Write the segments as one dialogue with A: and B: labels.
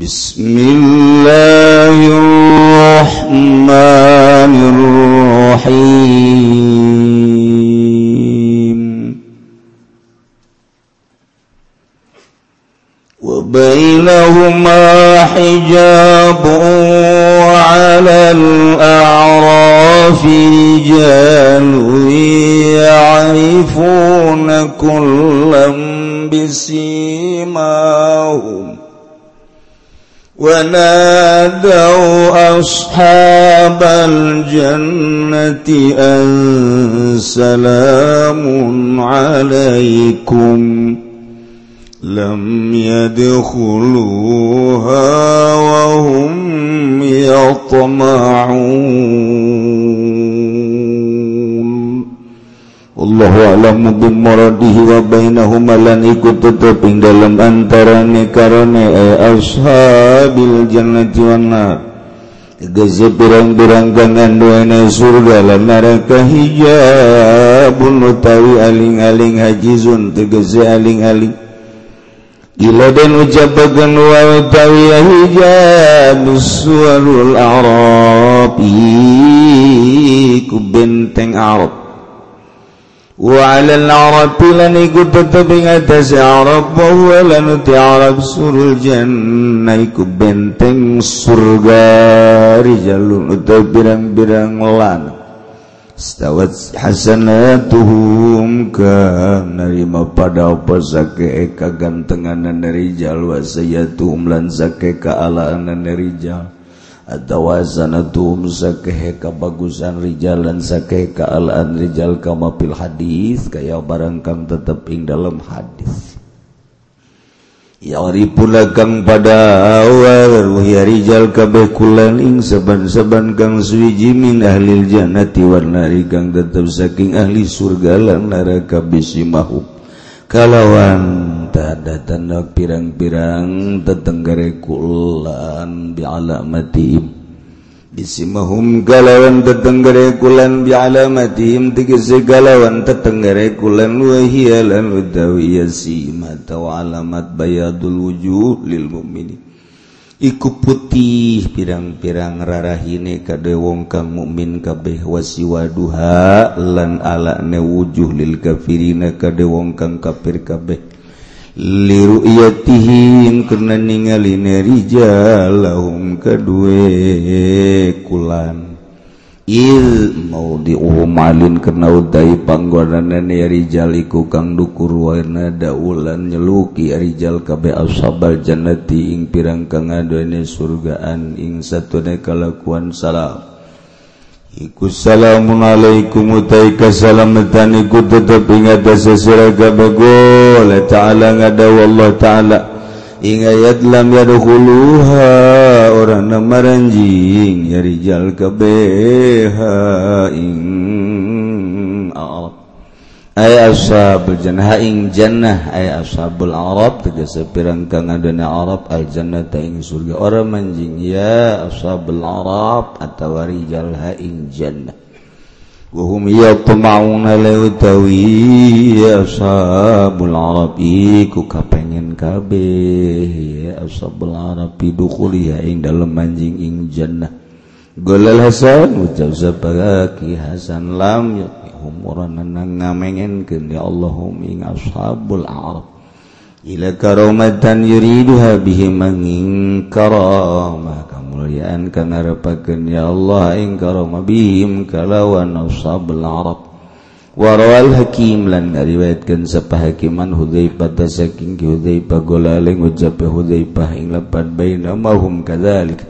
A: بسم الله الرحمن الرحيم. وبينهما حجاب وعلى الأعراف رجال يعرفون كلا بسيماهم ونادوا أصحاب الجنة أن سلام عليكم لم يدخلوها وهم يطمعون Allah alamudin moradihi wa bainahuma lan ikut tetaping dalam antarane karone e eh, ashabil jannati wan nar. Geze pirang-pirang kangen duene surga lan neraka hijabun utawi aling-aling hajizun tegese aling-aling. Ila dan ucapakan wa utawi hijab suarul arabi ku benteng Arab. وعلى العرب لن يكون تتبع تسع رب ولن تعرب سر الجنة benteng surga rijalun utawa birang-birang lanang stawat hasanatuhum ka narima pada apa sake kagantenganan dari jal wa sayyatuhum lan sake kaalaan dari tawazantum zakehe kabagusan rijalan zakehe kaalaan rijal kamapil hadis kaya barang kang tetep ing dalam hadis. Yaripun kang pada awal wahya rijal kabeh kulan ing saban-saban kang suwiji min ahli jannati wan kang tetep saking ahli surga lan neraka kalawan tadadana pirang-pirang tetenggere kulan bi'alamatim. Bisimahum galawan tetenggere kulan bi'alamatim Tegesi galawan tetenggere kulan wahiyalan utawi yasima Tau alamat bayadul wujud lil mu'minin. Iku putih pirang-pirang rarahine kade wong kang mukmin kabeh wasiwaduha lan alakne wujuh lil kafirina kade wong kang kafir kabeh. liruiyatihim karena ningali nerijal lahum kedue kulan. Il mau diumalin karena udai panggonan rijal iku kang dukur warna daulan nyeluki rijal kabe ashabal jannati ing pirang kang adoane surgaan ing satune kalakuan salam. Iku salamualaikum utai kasalamatan iku tetep ingatasa sira kabago la ta'ala ngada Allah ta'ala. Inga lam yadkhuluha orang namaranjing ya rijal kabeha ing aya ashabul jannah. Ing jannah. Aya ashabul arab tegese pirang kang adana arab al jannata ing surga. Orang manjing ya ashabul arab atawa rijal ha ing jannah. Wa hum yatma'una la utawi ashabul arab iku kapengen kabeh ya ashabul arab bidukuli ya ing dalem manjing ing jannah. Golal Hasan ucap jawza Hasan lam lahum waranana ngamengenkeun ya Allahum ing ashabul a'rab. Ila karomatan yuriduha bihim manging karama kamulyaan kana rapakeun ya Allah ing karama bihim kalawan ashabul a'rab. Warawal hakim lan ngariwayatkeun sapa hakiman Hudzaifah saking Hudzaifah golaleng ucape Hudzaifah ing lapat baina mahum kadzalika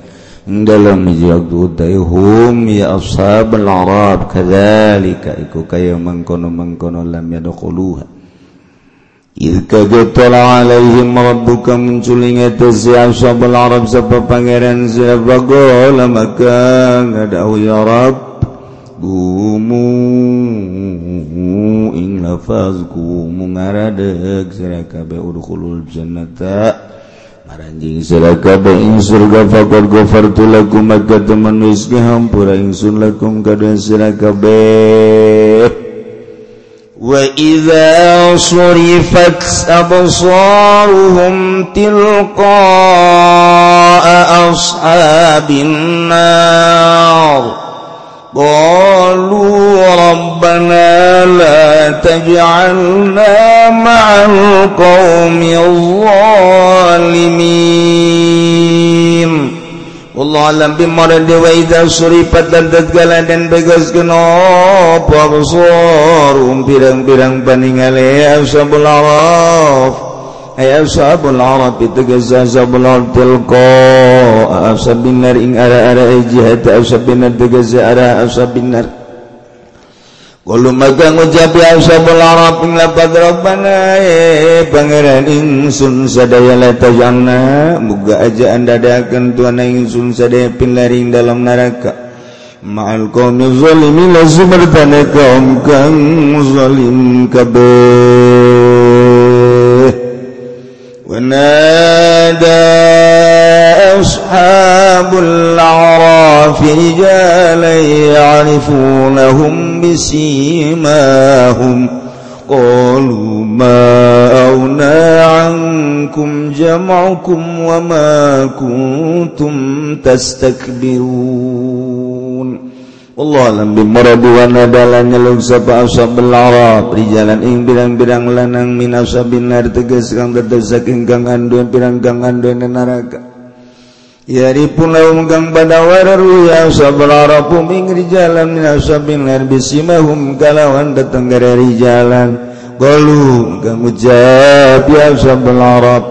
A: dalam jadudayhum ya ashabal arab kadzalika. Iku kaya mangkono mangkono lam yadkhuluha. Idh kajatala alaihim rabbuka munculing atas ashabal arab sapa pangeran siapa gola maka ngadau ya rab gumu ing lafaz gumu ngaradeg sira kabeh udkhulul jannata. Maranjing ing surga fakor gofartu lakum maka teman wis hampura ingsun lakum kadan sirakabing wa idza صرفت أبصارهم tilqa ashabinnar قالوا ربنا la taj'alna ma'al القوم الظالمين. Allah alam bimarad wa idza suripat dan tatgala dan bagaskeun apa absarum pirang-pirang paningale ashabul araf أصحاب العرب تجزى أصحاب العرب تلقى أصحاب النار ing ara-ara أي جهة أصحاب النار تجزى pangeran ingsun sadaya muga aja anda dadakan tuan ingsun sadaya pinlaring dalam neraka. Ma'al kaum zalimin la zubartana kaum kang zalim kabeh. Nada ashabul a'raf rijalan ya'rifunahum بسيماهم. قالوا ما أغنى عنكم جمعكم وما كنتم تستكبرون. Allah alam bimurad wa nadala nyelung sapa asab belarab rijalan ing birang-birang lanang min asabin nar tegas kang tetep saking kang anduan pirang kang anduan neraka. Yaripun laum kang pada wararu ya asab belarab ing rijalan min asabin nar bisimahum kalawan teteng gara rijalan Galu kang ucap ya asab belarab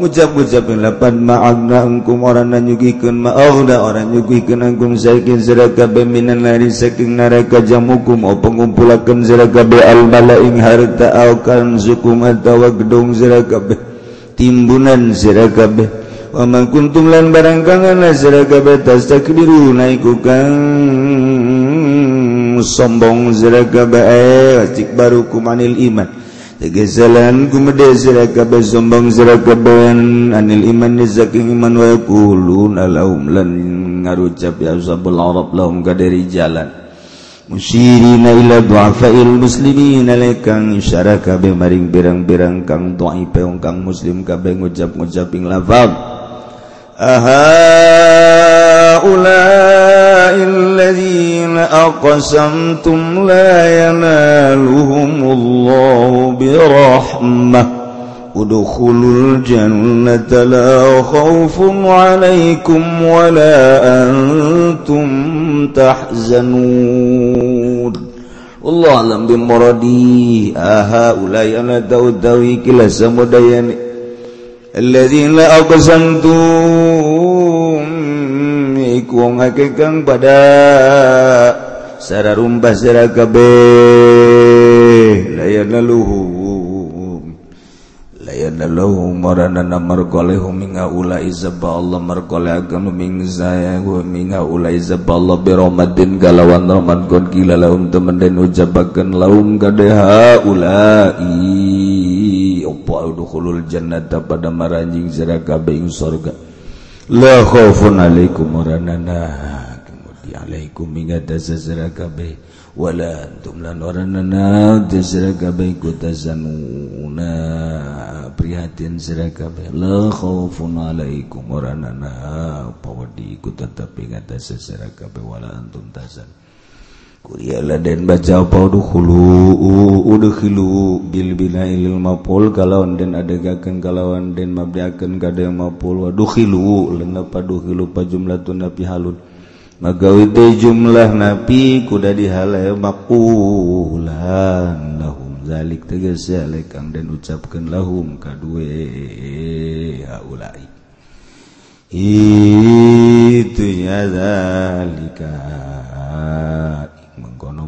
A: mujab-mujabpan maangkum orang nanyugikan mauda orang nyugikenangkum sayakin seraka peminan lari saking neraka jamukum o pengumpulakan seraka be al-balaing harta aukan sukum atawa gedung seraka be timbunan seraka be. Waman kuntum lan barangkangan seraka be tas takdiru naiku kang sombong seraka be eh, cik baru kumanil iman. tegesalan kumede sira sombong sira anil iman saking iman wa yaqulun lan ngarucap ya sabul arab lahum kadari jalan. Musirina ila du'afail muslimin alaikang syarakabe maring birang-birang kang dhaif kang muslim kabe ngucap-ngucap ing lafaz. أهؤلاء الذين أقسمتم لا ينالهم الله برحمة. ادخلوا الجنة لا خوف عليكم ولا أنتم تحزنون. الله أعلم بمرادي. أهؤلاء أنا داود كلا سمديني ngakekang pada Sara rumbah sirakabe layan laluhum layan laluhum marana marqalehum minga ula izaba Allah marqalehaken ming saya minga ula izaba Allah bi rahmatin galawan rahmat kon gila lahum temen den ujabakeun lahum kadeha ulai opo dukhulul jannata pada maranjing sira kabeh surga la khaufun alaikum waranana kemudian alaikum ingata sira kabeh wala antum lan waranana sira kabeh kutazanuna prihatin sira kabeh la khaufun alaikum waranana pawadi ku tetep ingata sira kabeh wala antum tazan laden baca paudukhulu bil galawan den dan adegaken kalawan dan mabdiaken ka mapul waduhhilu lenapaduhhilu pa jumlah tun napi halun. Magawi jumlah napi kuda dihale makulan lahum. Zalik tegas dan ucapkan lahum kadue haulai itu ya zalika.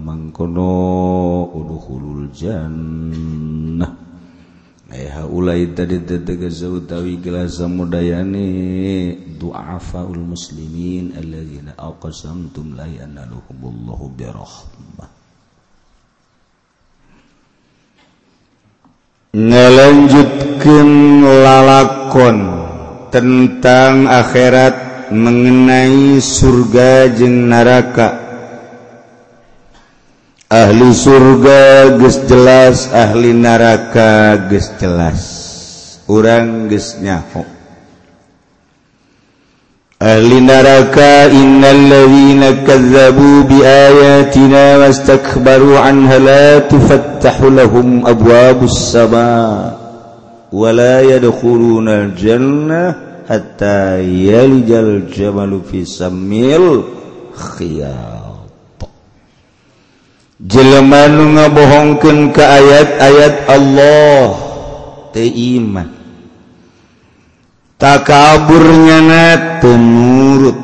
A: Mangkono udkhulul jannah. Eh haulai tadi tetegas utawi samudayani du'afaul muslimin alladzina aqsamtum la yanaluhumullahu birahmah. Ngelanjutkan lalakon tentang akhirat mengenai surga jeng neraka ahli surga ges jelas ahli neraka geus jelas. Orang geus
B: nyaho. Ahli neraka innalladzina kazzabu biayatina wastakbaru anha la tufattahu lahum abwabus sama wa la yadkhuluna al-jannah hatta yalijal jamalu fi samil khiyam jelemanu ngabohongkeun ke ayat-ayat Allah. Iman. Tak kaburnya na penurut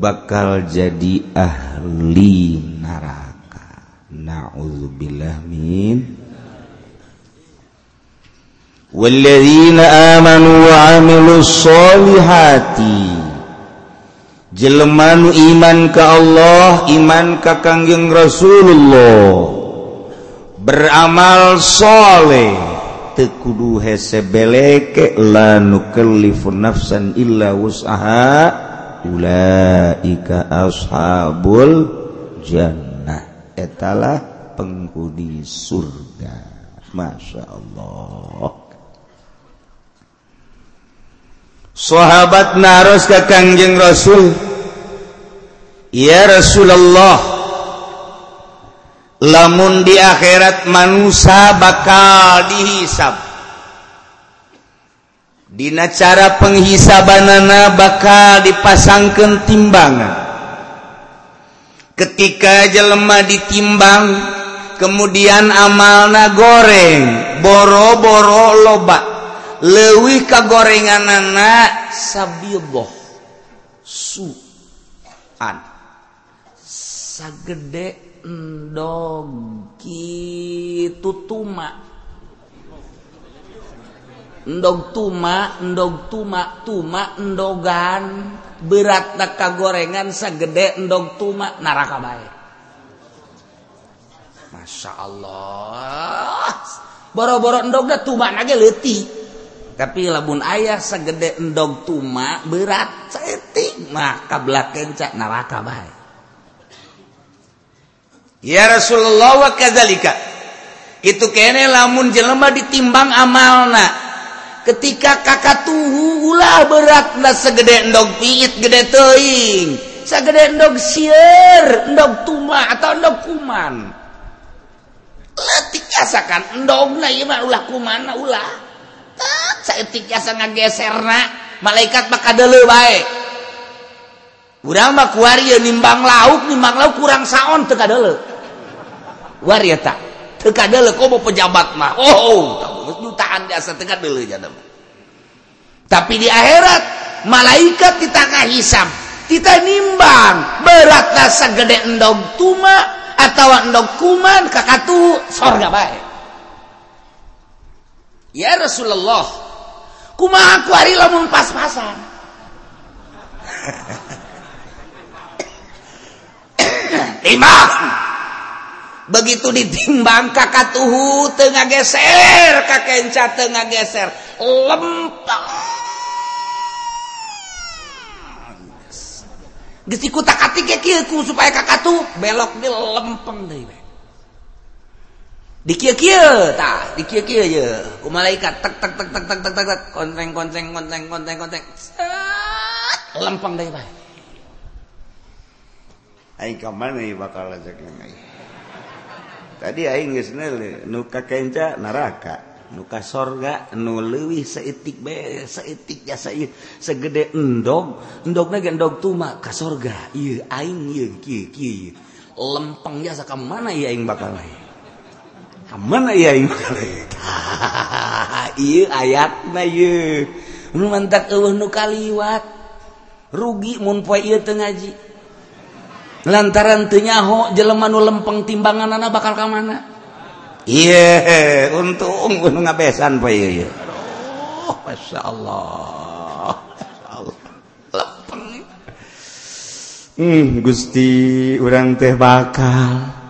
B: bakal jadi ahli neraka. Na'udzubillah min. والذين آمنوا وعملوا الصالحات jelemanu iman ke Allah iman ka Kangjeng Rasulullah. Beramal soleh tekudu hese beleke la nukallifu nafsan illa usaha ulaika ashabul jannah. Etalah penghuni surga. Masya Allah. sahabat naros ke Kangjeng Rasul. Ya Rasulullah lamun di akhirat manusia bakal dihisab. Dina cara penghisabanana bakal dipasangkan timbangan. Ketika jelema ditimbang kemudian amalna goreng boro-boro loba. lewih kagorengan anak sabiboh suan. Sagede endog gitu tuma endog tuma endog tuma tuma endogan. Berat tak kagorengan sagede endog tuma naraka baik Masya Allah. Boro-boro endog da tuma nage letih tapi labun ayah segede endog tuma berat setik mah kablak kencak neraka baik ya Rasulullah wa kadzalika. Itu kene lamun jelema ditimbang amalna. Ketika kakak tuhu ulah berat na segede endog piit gede teing segede endog sier endog tuma atau endog kuman. Letik asakan endog na ieu mah ulah kumana ulah. sayaasa ngageser malaikat maka dulu baik ulama kuari nimbang lauk nimbang lauk kurang saon teka dulu waria tak teka dulu kau oh, mau pejabat mah. Oh, oh jutaan jasa teka dulu jadam tapi di akhirat malaikat di tengah hisam kita nimbang berat rasa gede endog tuma atau endog kuman kakatu sorga baik ya Rasulullah kumaha hari lamun pas-pasan? Imam! Begitu ditimbang kakak tuhu tengah geser kakenca tengah geser. Lempeng. Geus kutak atik ku supaya kakak tuh belok di lempeng deui di malaikat lempang tadi nukaca neraka nuka sorga nu lewih seetik be seetik ya saya segede endog. Endognya gendog tuma ke sorga iya aing iya lempang jasa ke mana ya aing bakal lain mana ya ayat kaliwat. Rugi mun poe ieu teu ngaji lantaran tenyaho jelemanu lempeng timbangan anak bakal ke mana? Iye untung ngabesan Pak ieu Oh, Masya Allah. Masya Hmm, Gusti urang teh bakal.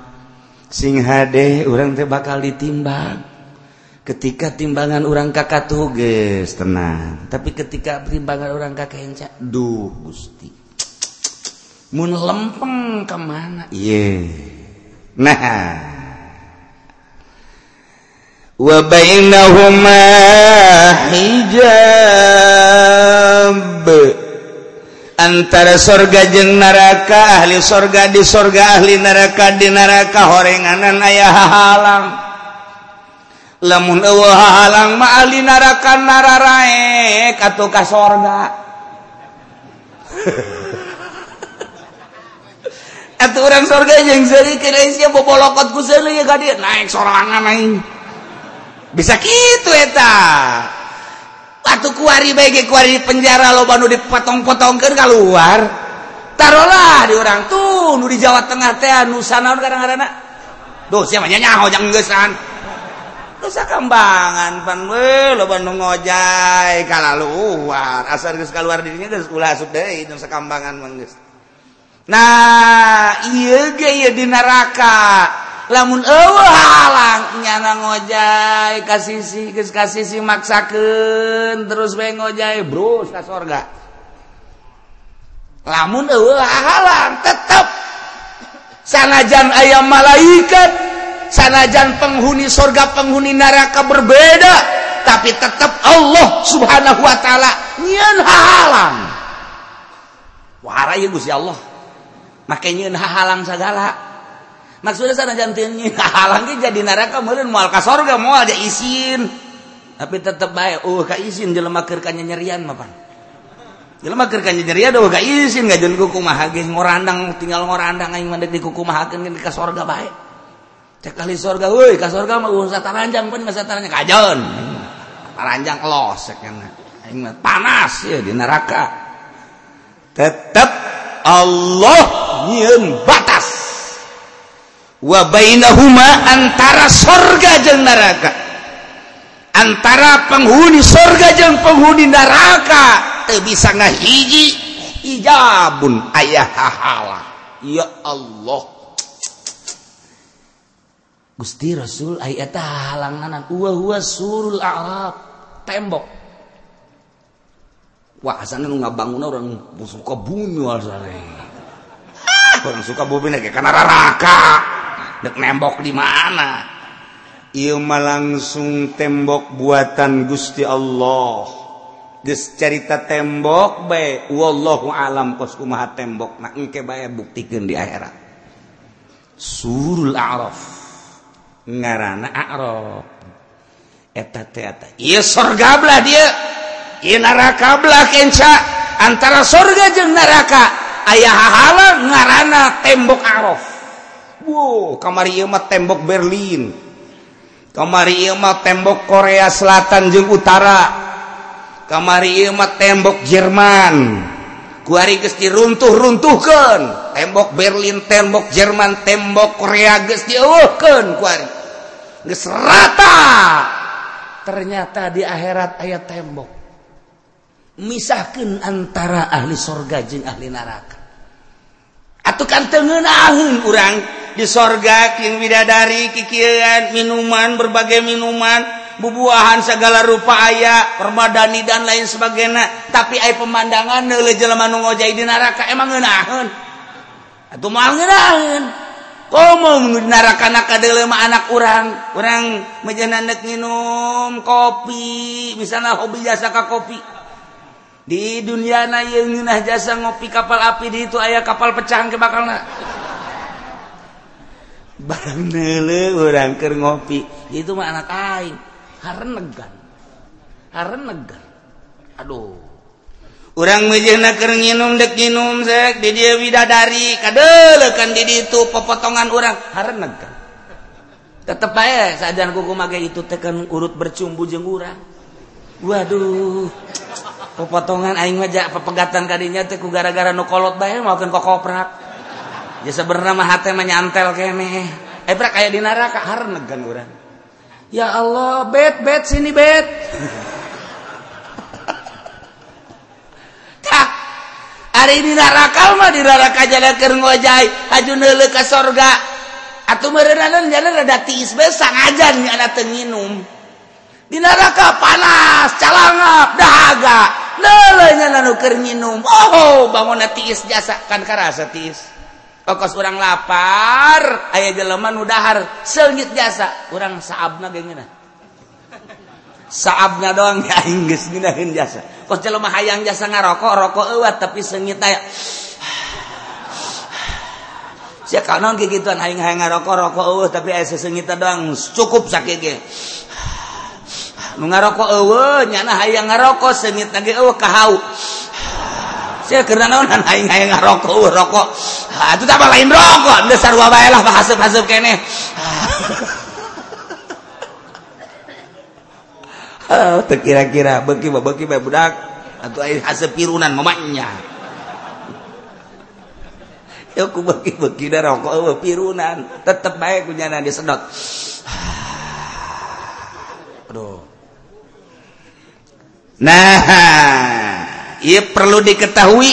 B: sing hade orang teh bakal ditimbang. Ketika timbangan orang kakak tuges tenang. Tapi ketika timbangan orang kakak encak duh gusti. Mun lempeng kemana? Iya yeah. nah. Wa bainahuma hijab. antara surga jeng neraka ahli surga di surga ahli neraka di neraka horenganan ayah halang lamun eueuh halang mah ahli neraka nararae atuh ka surga atuh urang surga jeung seri kira sia bobolokot ku seuleuy ka dieu naik sorangan aing. Bisa kitu eta. Patu kuari baik kuari di penjara lo banu dipotong-potongkan keluar. Taruhlah di orang tuh nu di Jawa Tengah teh anu sanaon kadang-kadang. Duh, siapa nya nyaho jang geusan. Dosa kambangan pan we lo banu ngojay luar Asal geus keluar dirinya geus ulah asup deui nu sakambangan mah geus. Nah, ieu ge ieu di neraka. lamun halangnyana ngojay kasih kasih si maksaken terus be ngojay bro ka sorga. Lamun halang tetap sanajan ayam malaikat sanajan penghuni sorga penghuni neraka berbeda tapi tetap Allah subhanahu wa ta'ala nyen halang wahara ya Gusti Allah. Makanya halang segala maksudnya sana jantinnya halangi jadi neraka meureun moal ka sorga moal aja izin tapi tetep baik uh ka izin jelema keur ka nyerian mah pan jelema keur ka nyerian doh ka izin ngajeun ku kumaha ge ngorandang tinggal ngorandang aing mandek di kukumahakeun ka sorga bae. Cek kali sorga weh ka sorga mah uh taranjang pun geus sataranjang kajon taranjang los kana. aing mah panas ya di neraka. Tetep Allah nyieun batas. wabainahuma antara sorga jeng neraka antara penghuni sorga jeng penghuni neraka teu bisa ngahiji ijabun ayah hahala ya Allah. Gusti Rasul ayat halanganan wa huwa surul a'rab. Tembok. Wah asalnya nu ngabangun orang suka bunyi asalnya orang suka bobi karena neraka dek nembok di mana? Ima langsung tembok buatan Gusti Allah. Ges cerita tembok baik wallahu alam kos kumaha tembok nah engke bae buktikeun di akhirat. Surul A'raf. Ngaranana A'raf. Eta teh eta. Ieu surga belah dia. Ieu neraka belah kenca. Antara surga jeung neraka aya hahala ngaranana tembok A'raf. wow, kamari Imah tembok Berlin. Kamari Imah tembok Korea Selatan jeung Utara. Kamari Imah tembok Jerman. Kuari geus diruntuh-runtuhkeun. Tembok Berlin tembok Jerman tembok Korea geus dieueuhkeun kuari geus rata. Ternyata di akhirat aya tembok. Misahkeun antara ahli sorga jeung ahli neraka. Atuh kan tengenahun orang di sorga king Widadari kikian minuman berbagai minuman bubuahan segala rupa aya permadani dan lain sebagainya. Tapi ay pemandangan neule jelema nu ngojai di neraka emang ngeunaheun atuh moal ngeunaheun komong di neraka na kadelema anak urang. Urang mejenna neuk nginum kopi misalnya hobi jasa ka kopi. di dunia na nah jasa ngopi kapal api di itu ayah kapal pecahan ke bakal na barang nele orang ker ngopi itu mah anak aing. Harenegan harenegan aduh. Orang mejehna keur nginum dek nginum sek di dia widadari kadele kan di itu pepotongan orang harenegan tetep aja sajan kuku mage itu tekan urut bercumbu jeung urang. Waduh. pepotongan aing ngajak pepegatan kadinya teh ku gara-gara nu kolot bae maupun kokoprak. Ya jasa mah hati menyantel kene eh prak kayak di neraka harnegan urang. Ya Allah bet bet sini bet. Tak hari ini neraka mah di neraka jalan keur ngojai haju neuleuh ka sorga. Atuh meureunana jalan rada tiis bae sangajan nya teu nginum. Di neraka panas calangap dahaga. minum Oh bangun tiis jasa. Kan karasa tiis. Kokos orang lapar ayah jeleman udahar. Sengit jasa. Orang saabna gengena saabna doang ya inggris ginahin jasa.
A: Kos jelema hayang jasa ngarokok rokok ewat tapi sengit aya. Sia kanon kayak gituan hayang hayang ngarokok rokok euat tapi aya sesengita doang. Cukup sakit ge. Nu ngarokok eueuh nyana hayang ngarokok sengit ge eueuh kahau. Sia keur naon hayang hayang ngarokok eueuh rokok. Ah itu tak lain rokok. Dasar wae lah bahasa-bahasa keneh Oh, kira-kira beki beki budak. Atau air hasil pirunan mamanya ya ku beki beki dah rokok pirunan. Tetep baik punya nanti sedot. Aduh nah ia perlu diketahui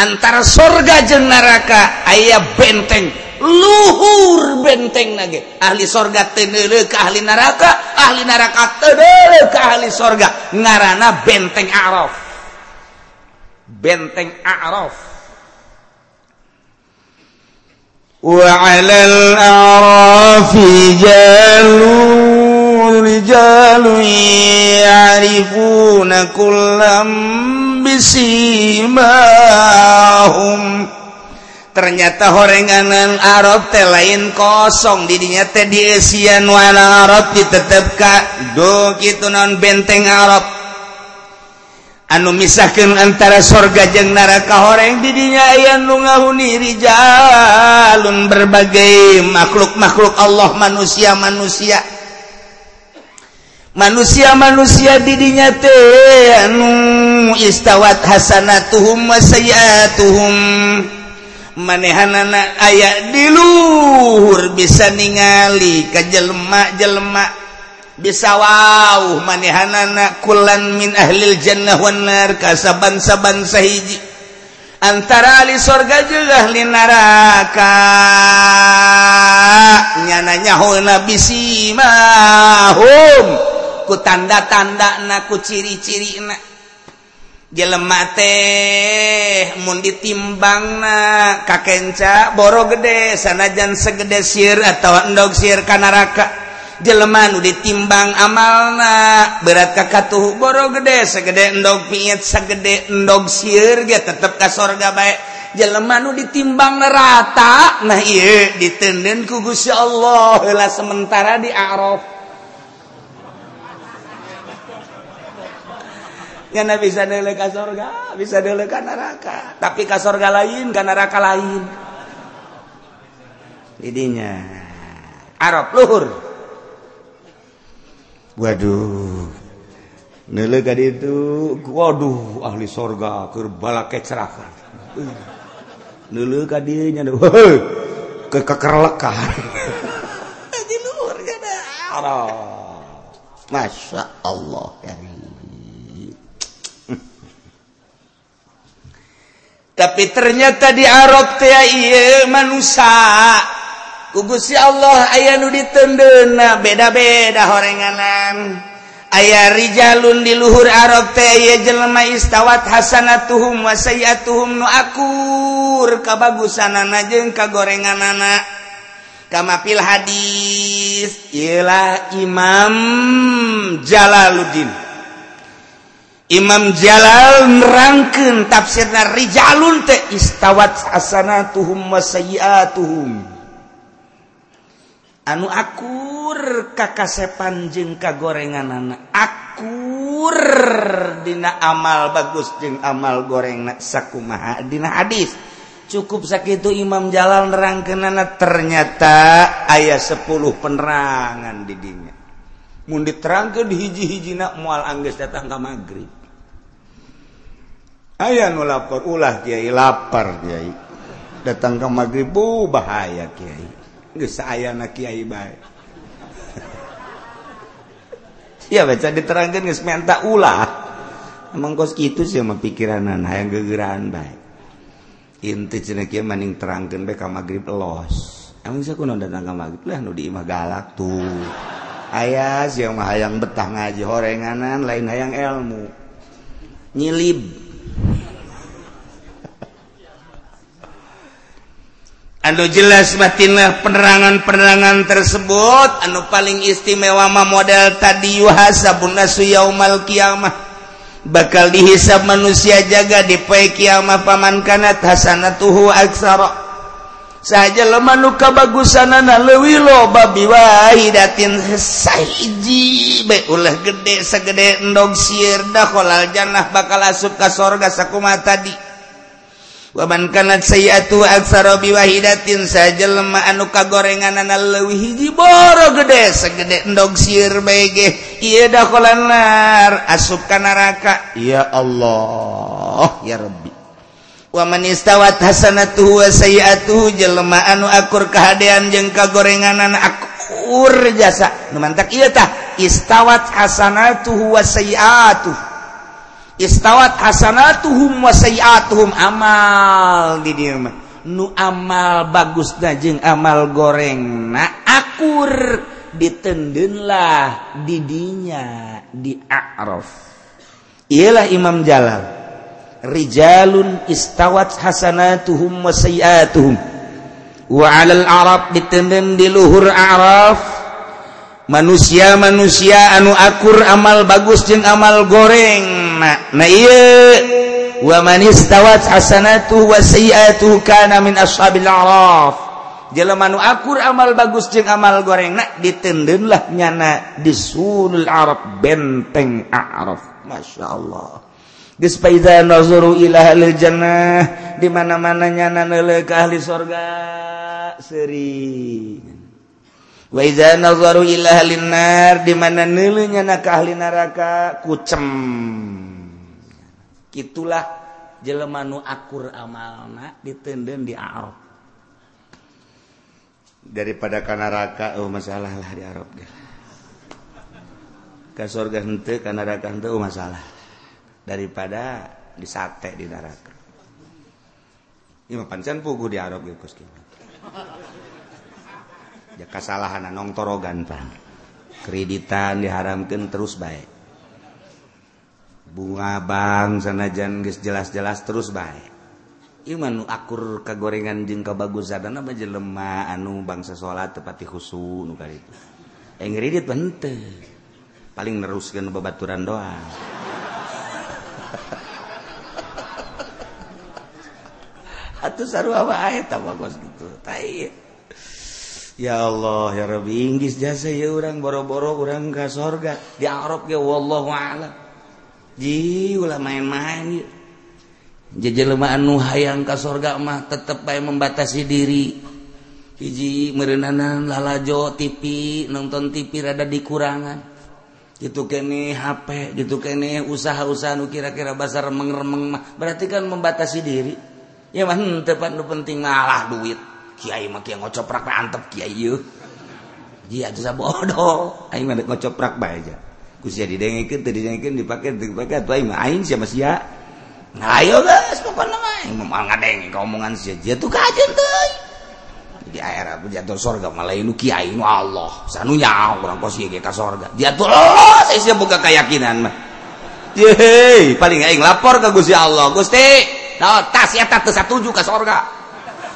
A: antara surga jeung neraka ayah benteng luhur benteng nage ahli sorga tenele ke ahli neraka ahli neraka tenele ke ahli sorga. Ngarana benteng araf. Benteng araf. Wa alal arafi jalun رجال يعرفون كلا بسيماهم. Ternyata horenganan Arab teh lain kosong. Didinya teh diesian warna Arab ditetep ka do gitu non benteng Arab. Anu misahkan antara sorga jeng neraka horeng didinya aya nu ngahuni rijalun berbagai makhluk-makhluk Allah manusia-manusia. manusia-manusia didinya teanu istawat Hasanatuhum wa sayiatuhum. Manehanana aya diluhur bisa ningali ke jelema-jelema bisa wau manehanana kulan min ahlil jannah wanar kasaban-saban sahiji. Antara ahli surga juga ahli neraka. Nyananya hona bisimahum ku tanda-tanda naku ciri-ciri na jelema teh mun ditimbang na. Kakenca boro gede sanajan segede sir atau endog sir kanaraka jelema nu ditimbang amalna berat kakatuh boro gede segede endog piet segede endog sir ge tetep ka sorga bae. Jelema nu ditimbang rata nah iya ditenden ku Gusti Allah. Heula sementara di Araf. nyana bisa dele ka sorga bisa dele ka neraka. Tapi ka sorga lain ka neraka lain. Jadinya Arab luhur. Waduh. Nele ka itu waduh ahli sorga keur balake ceraka nele ka dieu nya kekerlekan di luhur kana Arab. Masya Allah ya. tapi ternyata di Arab teh manusia. Kugusi Allah ayah nu ditendena beda-beda horenganan. Ayah rijalun di luhur Arab teh iya jelema istawat hasanatuhum wa sayiatuhum nu akur. Kabagusanana jeung kagorenganana. Kama fil hadis ialah Imam Jalaluddin. Imam Jalal nerangkeun tafsirna rijalun teh istawat hasanatuhum wasayiatuhum. Anu akur kakasepan jeung kagorenganana. Akur dina amal bagus jeung amal gorengna sakumaha dina hadis. Cukup sakitu Imam Jalal nerangkeunana ternyata aya 10 penerangan di dinya. Mun diterangkeun hiji-hijina moal anggeus datang ka magrib. Aya nu lapar ulah Kyai lapar Kyai datang ke maghrib bu bahaya Kyai geus sayana Kyai bae. Ya baca diterangkan geus menta ulah. Emang kos kitu sih mah pikiranan hayang gegeran bae. Inti cenah kieu maning terangkeun bae ka maghrib los. Emang sakunaon datang ka maghrib? Lah nu di imah galak tuh. Ayah yang mah hayang betah ngaji horenganan lain hayang ilmu. Nyilib anu jelas batinlah penerangan-penerangan tersebut anu paling istimewama model tadi yaumal kiamah. Bakal dihisap manusia jaga dipai kiamah paman kanat Hasanatuhu aksara. saja lemah nuka bagusanana lewi loba biwahidatin saiji be ulah gede segede endog sieur kolal jannah bakal asup ka sorga sakumaha tadi. Waman kanat sayyatu aksara biwahidatin saja lemah anu kagorenganana lewi hiji boro gede segede endog sieur bae ge ieu dah nar asup ka neraka. Ya Allah ya Rabbi. wamanistawat Hasanatuhu sayi'atuhu jelema anu akur kahadean jeung kagorenganan akur jasa. Nu mantak ieu tah istawat hasanatuhu wa sayyatuh istawat hasanatuhum wa sayyatuhum amal di dieu mah. Nu amal bagusna jeung amal gorengna akur ditendenlah didinya di a'raf. Ialah Imam Jalal. rijalun istawat hasanatuhum wa sayiatuhum. Wa 'alal arab ditenden di luhur araf. Manusia-manusia anu akur amal bagus jeung amal goreng. Na, nah ieu wa man istawat hasanatuhu wa sayiatuhu kana min ashabil araf. Jelema anu akur amal bagus jeung amal goreng. Nah ditendenlah nyana di sunul arab benteng araf. Masyaallah Gespaida nozuru ilah jannah di mana-mana nyana ke ahli sorga seri. Waiza nazaru ilah linar di mana nelenya nak ahli neraka kucem. Itulah jelemanu akur amalna ditenden di Arab. Daripada kana neraka oh masalah lah di Arab. Kasorga sorga henteu kana neraka hente oh masalah. daripada disate di neraka Iya pancen pugu di Arab gitu Gusti. Ya kasalahan nong torogan pan. Kreditan diharamkan terus baik. Bunga bank sanajan geus jelas-jelas terus baik. Iman nu akur kagorengan jeung kabagusan mah jelema anu bangsa salat tepati khusu nu kali itu. Eh ngredit Paling neruskeun babaturan doang. Atuh sarua bagus gitu. Tai. Ya Allah ya Rabbi inggis jasa ya orang boro-boro orang ke sorga di Arab ya wallahu a'lam. Ji ulah main-main Jejelema anu hayang ka sorga mah tetep bae membatasi diri. Hiji merenanan lalajo TV nonton TV rada dikurangan. Gitu kene HP, gitu kene usaha-usaha nu kira-kira basar mengremeng mah. Berarti kan membatasi diri. ya mah hmm, tepat nu penting malah duit. Kiai mah kiai ngocoprak antep kiai yeuh. Iya itu sa bodoh. Aing mah ngocoprak bae aja. Ku sia teu didengekeun dipake teu dipake atuh aing mah aing sia mah sia ayo geus pokona mah. Aing mah ngadenge omongan sia. Dia tuh kajen teuing di akhirat jatuh sorga malah nu kiai nu Allah. Sanu sanunya orang kos ieu ka sorga. Jatuh Allah saya boga keyakinan mah. Yeay, paling aing lapor ke Gusti Allah. Gusti, Oh, tas ya teu satuju ka sorga.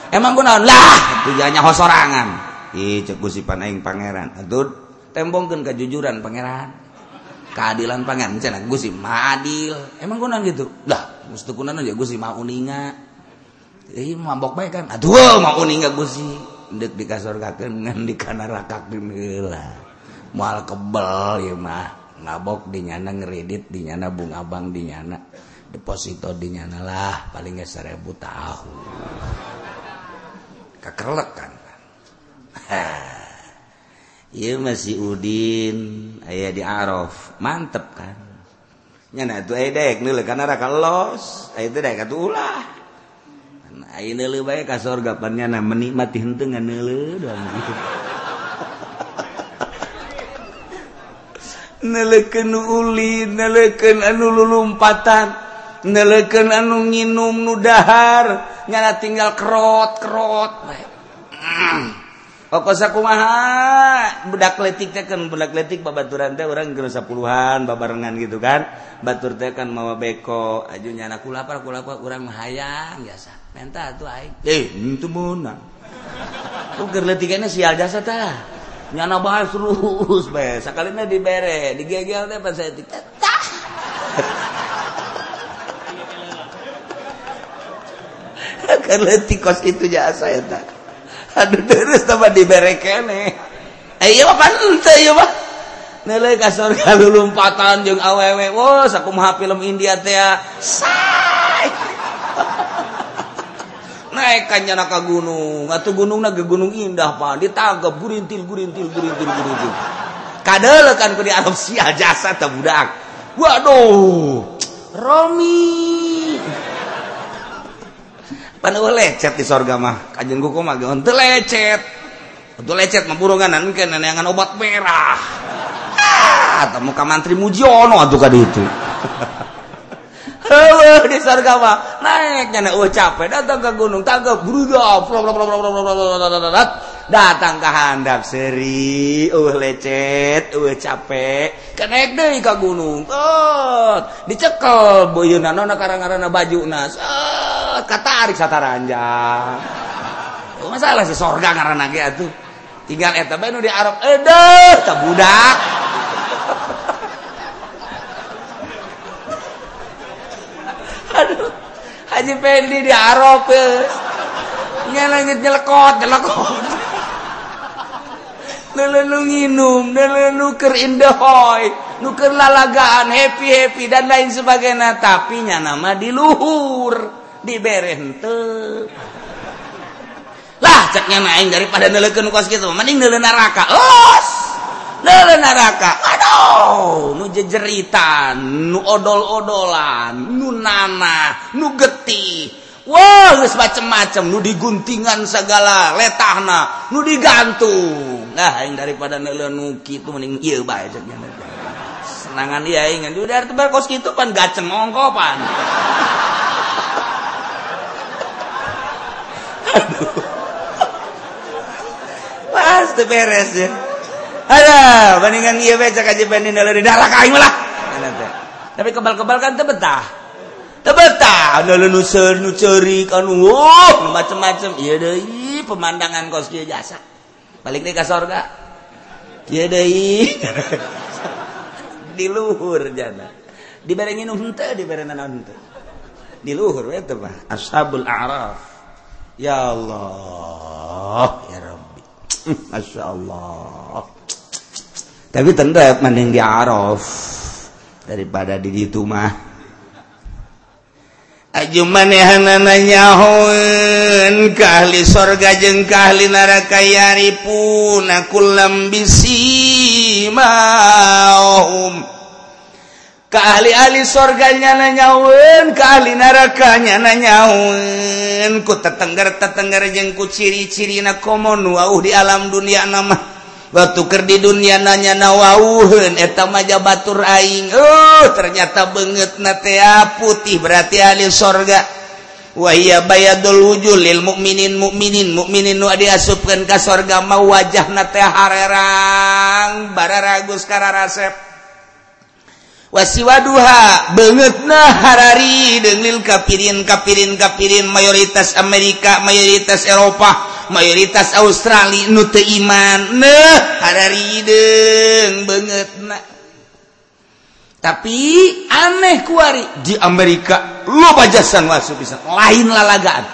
A: Emang kunaon? lah tujuannya hosorangan. Ih cek gusipan aing pangeran. Aduh tembongkan kejujuran pangeran. Keadilan pangeran. Cina gusi madil Emang gue gitu. Lah mesti kunan aja gusi mau uninga. Ih mabok baik kan. Aduh mau uninga gusi. Dek di kasur kaken ngan di kanaraka lah. Mual kebel ya mah. Ngabok dinyana ngeredit bunga bang di nyana. deposito dinyanalah paling nggak seribu tahu. Kekerlek kan? Iya masih Udin. Ayah di Araf. Mantep kan? Nyana itu ayah eh, dek nila karena raka los ayah eh, itu dek kata ulah ayah nila baik ke sorga panjana menikmati hentengan nila doang. Gitu neleken uli neleken anu lulumpatan. neleken anu nginum nudahar nyana tinggal kerot kerot Okos aku maha bedak letik teh kan bedak letik babaturan teh orang geus sepuluhan babarengan gitu kan. Batur teh kan mawa beko aju nyana aku lapar orang lapar urang hayang biasa. Menta tuh aing. Eh, itu mana tuh keur sial jasa tah. Nyana bahas terus bae. Sakalina dibere, digegel teh pas saya tah. kos itu jasa eta aduh terus tambah dibere kene. Eh, Ayo mah panteu ieu mah neuleuh ka surga lulumpatan jeung awewe. Wah sakumaha film India teh say naik kanyana ka gunung. Atuh gunungna ge gunung indah pak. Ditagep gurintil gurintil gurintil gurintil. Kadeuleun kan ku diadopsi jasa teh budak waduh. Romi. pan lecet di sorga mah kajeng kuku mah geun teu lecet teu lecet mah burunganan kan neangan obat merah ah teu muka mantri mujiono atuh ka ditu Heuh di sorga mah naik nyana eueuh capek datang ke gunung tanggap bruga datang ke handap seri. Uh lecet. Uh capek. Kenek deh ke gunung. Oh dicekel. Boyuna nona karang-karana baju nas oh, katarik sataranja. Oh, masalah sih sorga karena gitu tuh tinggal eta bae nu di Arab edeh tah budak. Aduh Haji Pendi di Arab ya. Nyelengit nyelekot, nyelekot. nelu nginum nuker indahoy nuker lalagaan happy happy dan lain sebagainya. Tapi nya nama diluhur diberente lah ceknya naing daripada neleken kos gitu mending nelen neraka. Los nelen neraka. Aduh nu jejeritan nu odol-odolan nu nanah nu getih. Wow, macam-macam nu diguntingan segala letahna nu digantung. Nah, yang daripada nelenuki itu mending iya baik ya, senangan iya ingat. Udah tebar kos itu pan. Gaceng ongkopan pasti beres ya. Ada bandingan iya baca kaji bandin nelo dah lah kain lah. Tapi kebal-kebal kan tebetah tebetah ada nu cer nu anu oh macam-macam ieu iya, deui pemandangan kos dia jasa. balik nih ke sorga. Ya deh. Di luhur jana. Diberengin unta diberengan unta. Di luhur itu mah ashabul a'raf. Ya Allah ya Rabbi. Masya Allah. Tapi tenda mending di a'raf daripada di itu mah. Aju manehanananyahoun kahli sorga jeung kahli pun aku lambisi bisimahum ka ahli sorga nyana nyaun kahli naraka nyana nyaun ku tetengger tetengger jeung ku ciri-ciri na komon wauh di alam dunia nama batuker di dunia nanya nawauhun etamaja batur aing. Oh ternyata banget natea ah, putih berarti ahli sorga. Wahia bayadul wujul lil mukminin mukminin mukminin nu diasupkeun ka sorga mah wajah teh harerang bararagus kararasep wasiwaduha beungeutna harari deung lil kapirin kapirin kapirin mayoritas Amerika mayoritas Eropa. mayoritas Australia nute iman. Neh ada rideng banget nak. Tapi aneh kuari di Amerika lu bajasan wasu bisa. Lain lalagaan.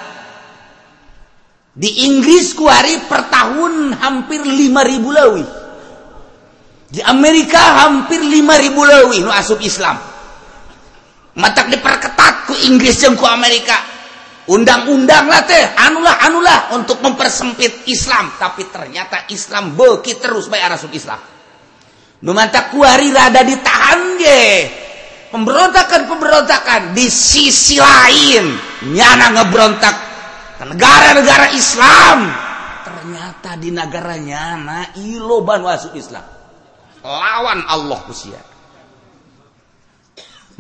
A: Di Inggris kuari per tahun hampir 5000 lawi di Amerika hampir 5000 lawi nu asup Islam. Matak diperketat ku Inggris jeung ku Amerika. Undang-undang lah teh. Anulah anulah untuk mempersempit Islam. Tapi ternyata Islam beki terus baik rasul Islam. Nu mantap kuari rada ditahan ge. Pemberontakan pemberontakan. Di sisi lain nyana ngebrontak ke negara-negara Islam. Ternyata di negara nyana iloban masuk Islam. Lawan Allah usia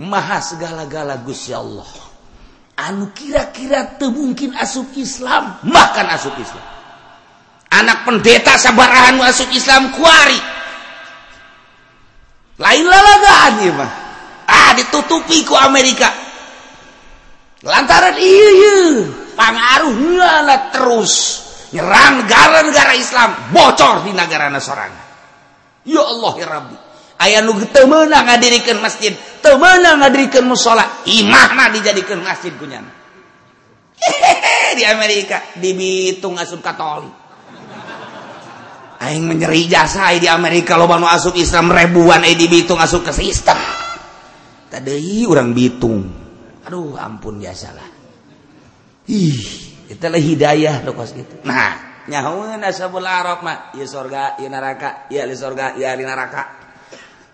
A: maha segala-gala Gusti Allah anu kira-kira temungkin asup Islam? Bahkan asup Islam. Anak pendeta sabarhan asup Islam kuari. Lain lalagaan ya mah. Ah ditutupi ku Amerika. Lantaran iya pengaruh nyala terus nyerang negara-negara Islam bocor di negara nasorangan ya Allah ya Rabbi. aya nu temenang ngadirikan masjid temenang ngadirikan musola imah mah dijadikan masjid punya di Amerika dibitung asup katolik. Aing menyeri jasa di Amerika loba nu asup Islam ribuan eh dibitung asup ke sistem. Tadi orang bitung. Aduh ampun biasalah. Ih itu lah hidayah loh kos gitu. Nah nyahuan asabul arok mah ya sorga ya neraka ya li sorga ya li neraka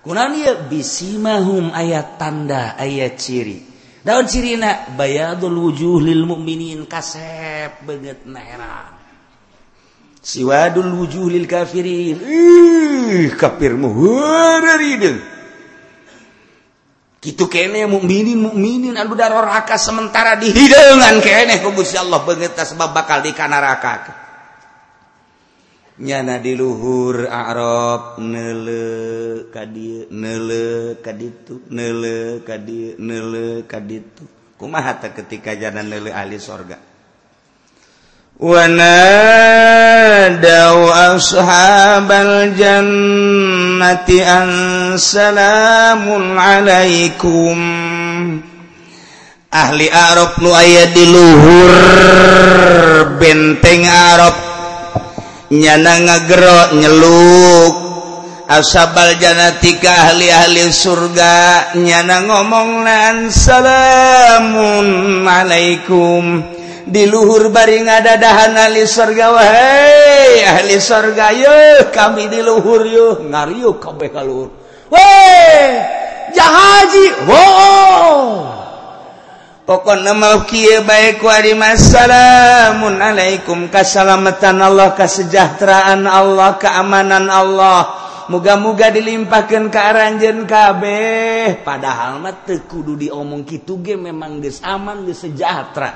A: Kunaon bisimahum ayat tanda ayat ciri. Daun cirina bayadul wujuh lil mu'minin kasep banget nahera. Siwadul wujuh lil kafirin. Ih, kafir muhurari deung. Kitu kene mukminin mukminin anu daroraka sementara di hideungan kene ku Gusti Allah beungeut sebab bakal di neraka. nyana di luhur Arab nele kadi nele kaditu nele kadi nele kaditu kumaha ta ketika jana nele ahli sorga? Wanadau ashabal jannati an salamun alaikum. Ahli Arab nu aya di luhur benteng Arab nyana ngagero nyeluk. Asabaljannatika ahli-ahli surga nyana ngomong nan salamunalaikum diluhur baring ada dahan ahli surga wahai ahli surga yo kami di luhur yo ngariuk kabeh kalur weh jahaji wow pokok nama baik wassalamualaikum Kasalamatan Allah kesejahteraan Allah keamanan Allah. Muga-muga dilimpahkan ke aranjen kabeh. Padahal mah kudu diomong gitu ge memang geus aman geus sejahtera.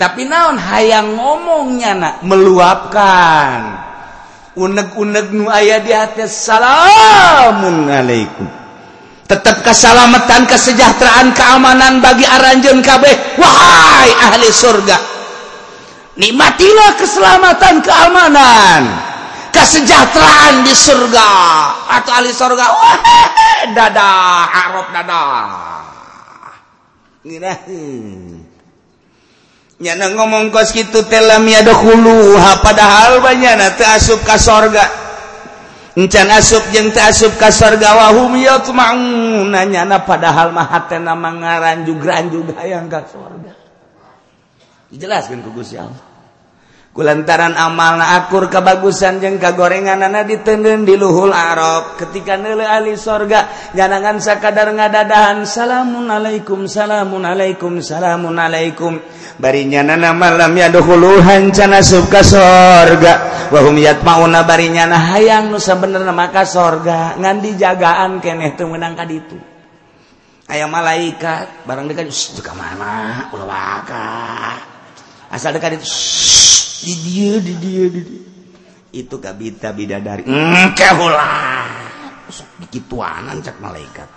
A: Tapi naon hayang ngomongnya nak? Meluapkan. Unek-unek nu aya di hati assalamualaikum tetap kesalamatan kesejahteraan keamanan bagi aranjen kabeh wahai ahli surga nikmatilah keselamatan keamanan kesejahteraan di surga atau ahli surga wah dadah harap dadah Gila. Hmm. Nyana ngomong kos gitu telam ya hulu padahal banyak nanti asup ke surga. encan asup jeung teu asup ka surga wa hum yatma'un padahal mah hatena mangaranjug-ranjug hayang ka surga dijelaskeun ku Gusti Allah. lantaran amal akur kebagusan jeng kagorengan anak ditenden di luhul Arab. Ketika nele ahli sorga ganangan sakadar ngadadahan salamunalaikum salamunalaikum salamunalaikum barinya nana malam ya dohuluhan cana subka sorga. Wahum yat mauna barinya nah hayang nusa bener maka sorga. Ngan dijagaan keneh tuh menang kaditu ayam malaikat barang dekat sudah kemana ulah asal dekat itu di dia di dia di dia. Itu kabita bidadari. Engke ulah sok dikituanan cak malaikat.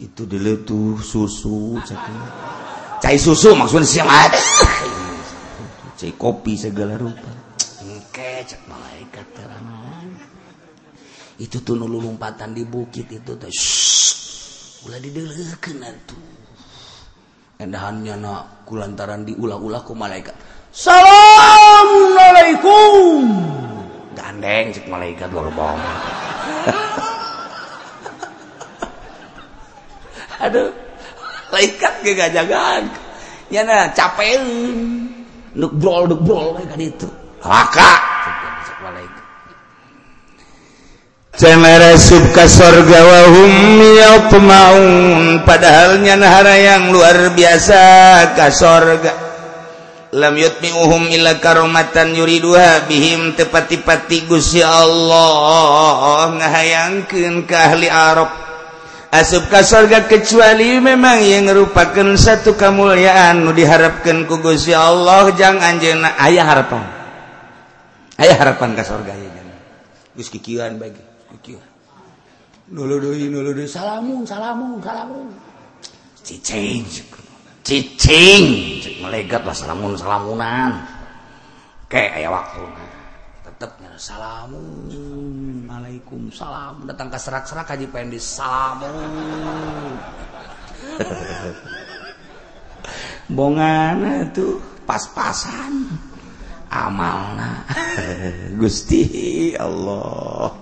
A: Itu dulu tuh susu cak. Cai susu maksudnya siapa cai kopi segala rupa. Engke cak malaikat terangan itu tuh nulu lompatan di bukit itu tuh. Ulah didelekeun tuh endahannya nak kulantaran diulah-ulah ku malaikat Assalamualaikum. Gandeng cik malaikat gerbong. Aduh, malaikat gegajagan. Nyana capek. Nuk brol nuk brol malaikat itu. Laka. Cek malaikat. Ke sorga wahum yau pemaun padahalnya nahara yang luar biasa ke sorga. lam yutmiuhum illa karomatan yuriduha bihim. Tepati-pati Gusti Allah ngahayangkeun ka ahli Arab. Asup ka surga kecuali memang yang merupakan satu kemuliaan nu diharapkeun ku Gusti Allah. Jang anjeunna aya harapan. Aya harapan ka surga ya jangan geus kikieuan bagi kikieuan nulu deui nulu deui salamun salamun. Salamun cicing cicing. Melegat lah salamun salamunan kayak ayah waktu tetap salamun. Alaikum salam datang ke serak serak haji pengen salamun bongan tuh pas-pasan. Amalna. Gusti Allah.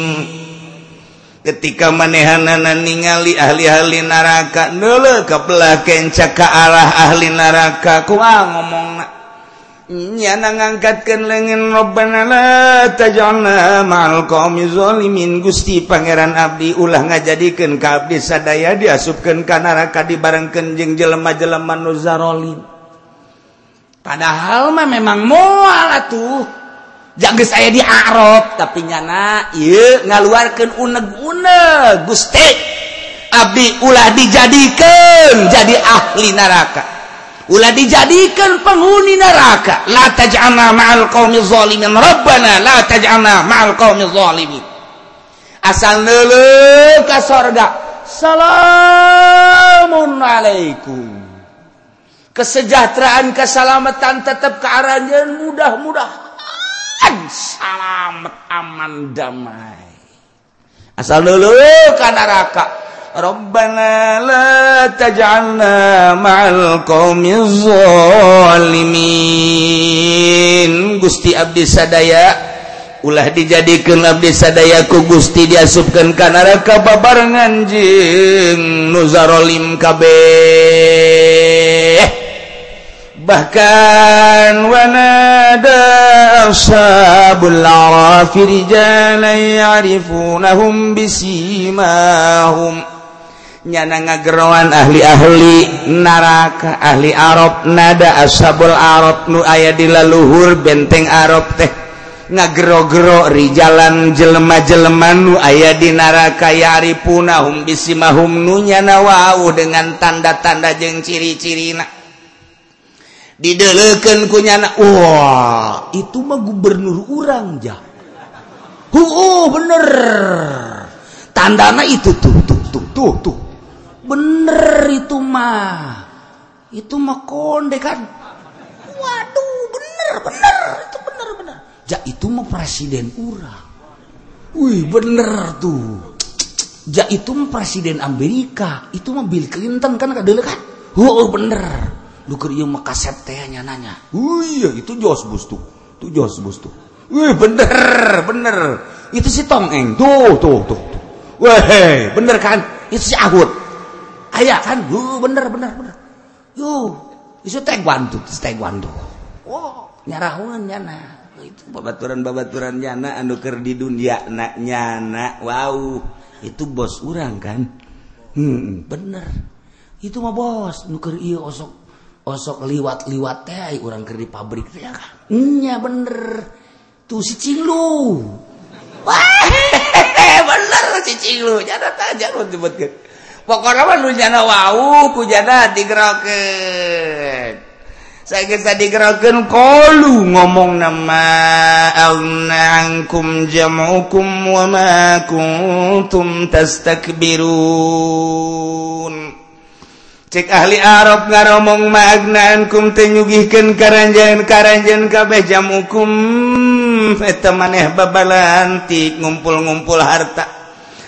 A: ketika manehanana ningali ahli-ahli neraka dulu kepelakenca ke arah ahli neraka ku ngomong nyana ngangkatkan lengan Rabbana la tajalna ma'al qawmi zalimin Gusti Pangeran Abdi ulah ngajadikeun ka abdi sadaya diasupkeun ka neraka dibarengkeun jeung jelema-jelema nu zalim padahal mah memang moal atuh. jangan saya di Arab tapi nyana ieu ngaluarkeun uneg-uneg Gusti. Abdi ulah dijadikan jadi ahli neraka. Ulah dijadikan penghuni neraka. La taj'alna ma'al qaumi zalimin rabbana la taj'alna ma'al qaumi zalimin. Asal neuleuh ka sorga salamun alaikum. Kesejahteraan keselamatan tetap ke mudah-mudahan. selamat aman damai. Asal dulu neraka. Rabbana la taj'alna ma'al qaumiz zalimin. Gusti abdi sadaya ulah dijadikeun abdi sadaya ku Gusti diasupkeun ka neraka babarengan jeung nu zarolim kabeh. bahkan wanada ashabul arafi rijalan ya'rifunahum bisimahum. Nyana ngageroan ahli-ahli neraka ahli Arab nada ashabul Arab nu aya di laluhur benteng Arab teh. Ngagero-gero rijalan jelema-jelema nu aya di neraka ya'rifunahum bisimahum nu nyana wau dengan tanda-tanda jeung ciri-cirina. Didelekan kunyana wah itu mah gubernur urang ja. Oh bener. Tandana itu tuh tuh tuh tuh tuh. Bener itu mah. Itu mah konde kan. Waduh bener bener. Itu bener bener. Ja itu mah presiden urang. Wih bener tuh. Ja itu mah presiden Amerika. Itu mah Bill Clinton kan kadele kan? Oh bener Duker ieu mah kaset teh nya nanya. Iya, itu Jos Bustu. Itu Jos Bustu. Wih, bener, bener. Itu si Tongeng. Tuh, tuh, tuh. tuh. Weh, bener kan? Itu si Agut. Aya kan? Uh, bener, bener, bener. Yo, oh, itu Taekwondo, Taekwondo. Oh, nyarawan nyana. Itu babaturan-babaturan nyana anu keur di dunia na, nyana. Wow, itu bos urang kan? Hmm, bener. Itu mah bos, nuker iya osok osok liwat-liwat teh orang kerja di pabrik teh ya kan bener. Tuh si cinglu. Wah bener si cinglu. Jana aja lu sebutkan pokoknya mah nu jana wau ku jana digerokeun saya kisah digerokeun kolu ngomong nama aghna jam'ukum wa ma kuntum tastakbirun. cek ahli Arab ngaromong magnaan kum tenyugihkan karanjan karanjan kabeh jam hukum. Eta maneh babalantik ngumpul-ngumpul harta.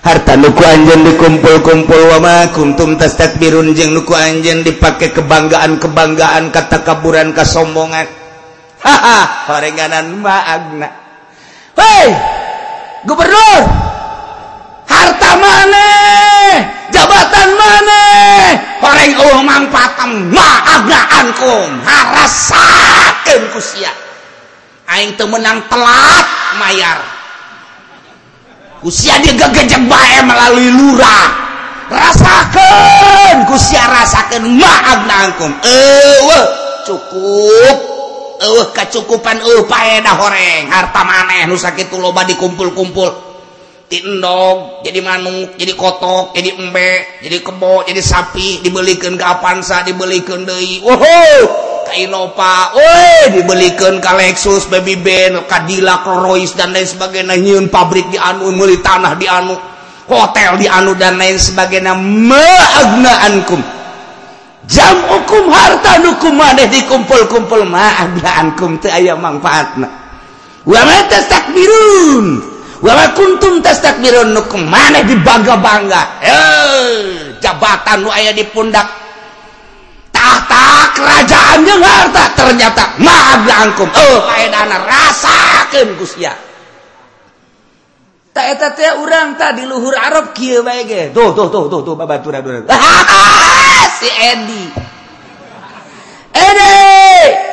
A: Harta nuku anjen dikumpul-kumpul wama kuntum tas takbirun jeng nuku anjen dipakai kebanggaan-kebanggaan kata kaburan kesombongan haha horenganan magna hei gubernur! Harta mana jabatan mana Ceng oh mampatam ma agnaankum harasakeun ku sia. Aing teu meunang telat mayar. Ku sia digegejeg bae melalui lurah. Rasakeun ku sia rasakeun ma agnaankum. Eueuh cukup eueuh kecukupan eueuh paedah horeng harta maneh nu sakitu loba dikumpul-kumpul. tindog jadi manuk jadi kotok jadi embe jadi kebo jadi sapi dibelikan ke Avanza dibelikan deui. Wow Innova woi dibelikan ke Lexus baby Ben Kadila Rois dan lain sebagainya. Nyieun pabrik di anu meuli tanah di anu hotel di anu dan lain sebagainya. Ma'agnaankum. Jamukum harta hukum maneh dikumpul-kumpul. Ma'agnaankum teu aya manfaatna wa ma tastakbirun. walakuntum tastakbirunukum mana dibangga-bangga? Eh jabatan nu aya di pundak. Tahta kerajaan yang harta. Ternyata maaf angkum. Eh paedana rasakeun Gusya tak eta teh urang tadi luhur Arab kieu bae ge. Tuh tuh tuh tuh tuh babaturan ah, si Edi. Edi!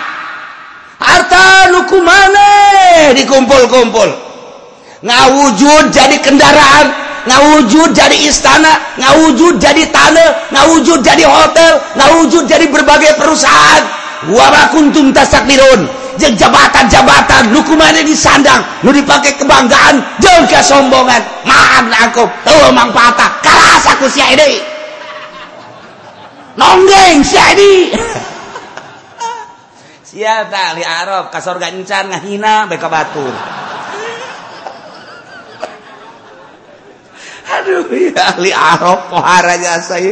A: harta nuku maneh dikumpul-kumpul. Ngawujud jadi kendaraan ngawujud jadi istana ngawujud jadi tanah ngawujud jadi hotel ngawujud jadi berbagai perusahaan. Wara kuntum tasakdirun jeung jabatan-jabatan nuku maneh disandang nu dipakai kebanggaan jeung kesombongan maaf aku teu mangpaata karas aku si Edi. Nonggeng si Edi. siapa ahli Arab kasor gancan ngahina beka batur aduh ya ahli Arab pohara jasa ya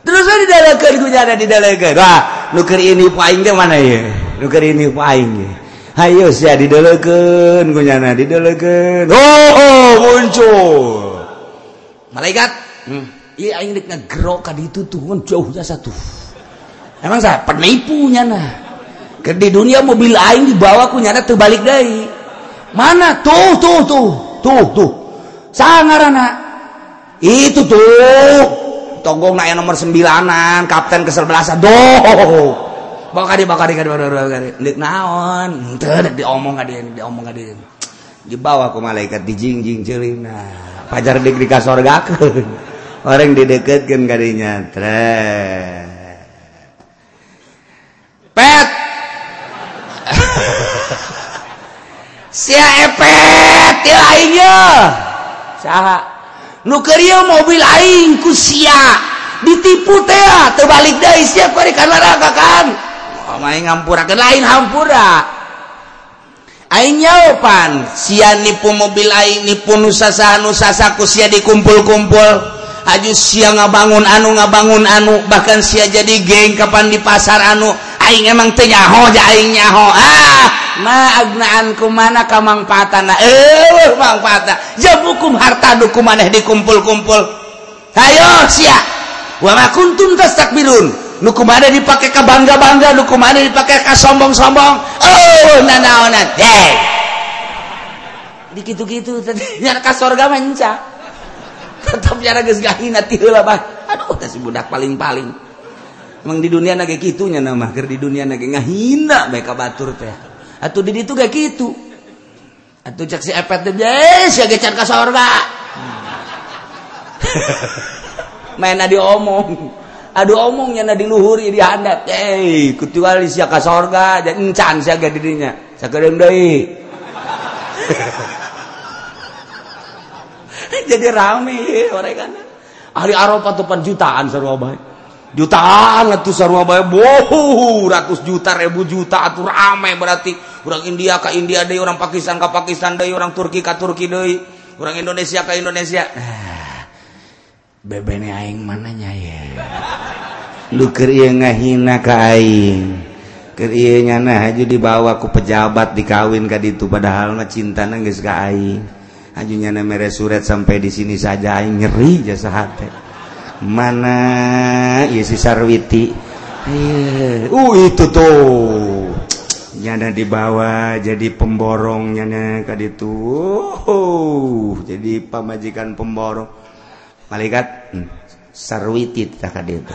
A: terus di dalakan ku nyana di dalakan wah nuker ini paing teh mana ya nuker ini paing ya hayo sia di dalakan ku nyana di oh, oh muncul malaikat hmm. Iya aing rek ngegro ka ditu tuh jauh jasa tuh. Emang saya penipunya nah. di dunia mobil aing dibawa kunyana terbalik dari mana? Tuh tuh tuh. Tuh tuh. Sangarana itu tuh. Tonggong naik nomor sembilanan kapten kesebelasan doh. Bakari bakari bakari bakari bakari. Naon? Teu diomong kadian diomong kadian dibawa ku malaikat dijing jing celina pajar dik di kasorga orang dideketkan kadinya tre pet! nukil mobil aing kusia ditipu tea terbalik dari siap kali karena kan. Oh, main ngampura ke lain hampura. Aing nyawapan sia nipu mobil aing nipu nusa saha nusa saku sia dikumpul-kumpul. Aju sia ngabangun anu ngabangun anu bahkan sia jadi geng kapan di pasar anu. Aing emang teh nyaho ja aing nyaho. Ah! maagnaanku mana kamangpatan eh jabukum harta duku maneh dikumpul-kumpul. Ayo sia. Wama kuntum tastakbirun nuku mana dipakai ke bangga bangga nuku mana dipakai ke sombong sombong oh nanaonan. Deh dikitu gitu tadi. Nyara ke sorga menca tetap nyara geus gahina tiheula bah aduh teh si budak paling paling emang di dunia nage kitunya nama ker di dunia nage ngahina bae ka batur teh. Atau di itu gak gitu. Atau cek si epet teh ya gecar ke sorga. Main adi omong. Adu omongnya nadi luhur di handap eh kecuali sia ka sorga. Dan encan sia gak dirinya sakedeng deui jadi rame orang kan. Ahli Arafah tuh jutaan sarua bae jutaan atuh sarua bae. Bohu ratus juta ribu juta atuh rame berarti. Orang India ke India deui orang Pakistan ke Pakistan deui orang Turki ke Turki deui orang Indonesia ke Indonesia. Ah, bebene aing mana nya ya lu keur ieu ngahina ka aing? Keur ieu nyana haju dibawa ku pejabat dikawin ka ditu padahal mah cintana geus ka aing. Haju nyana mere surat sampai di sini saja aing nyeri jasa hate. mana? Yesus Sarwiti. Uh itu tuh. Nyana dibawa jadi pemborong nyana kadi itu oh, uh, jadi pamajikan pemborong. Malaikat hmm, Sarwiti tak kadi itu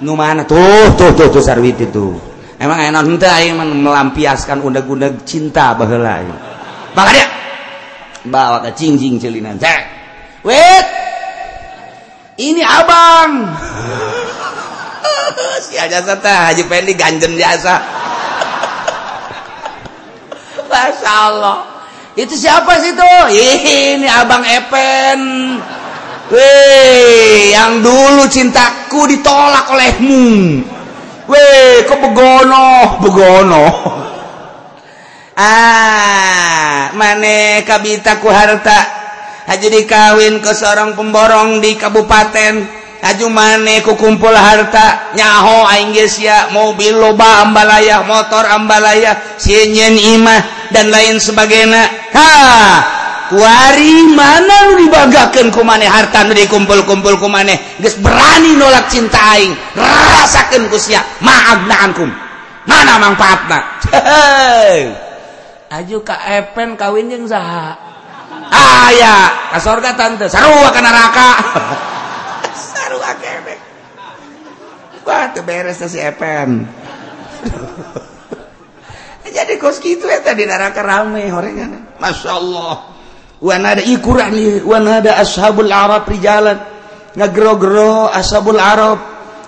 A: nu mana? Tuh tuh tuh tuh Sarwiti tuh. Emang enak ente aing melampiaskan undeg-undeg cinta baheula aing. Maka dia. Bawa ke cingjing celinan cek. Wait ini abang. Si jasa teh Haji pendi ganjen jasa Masya Allah. Itu siapa sih tuh ini abang Epen. Weh, yang dulu cintaku ditolak olehmu. Weh, kok begono, begono. Ah, mane kabita ku harta. Haji dikawin ke seorang pemborong di kabupaten. Haju maneh kukumpul harta nyaho Inggris ya mobil loba ambalaya motor ambalaya sinyen imah dan lain sebagainya. Ha wari mana lu dibagakan ku maneh? Harta nu dikumpul-kumpul ku maneh. Geus berani nolak cinta aing. Rasakeun ku sia ma'agnaankum. Mana manfaatna? Aju ka epen kawin jeung saha aya ka surga tante sarua ke neraka sarua kebe. Wah teu beres si Epen. Jadi kos kitu eta di neraka rame horengan Masya Allah. Wanada ikuran ieu wanada ashabul arab rijalan. Ngagro-gro ashabul arab.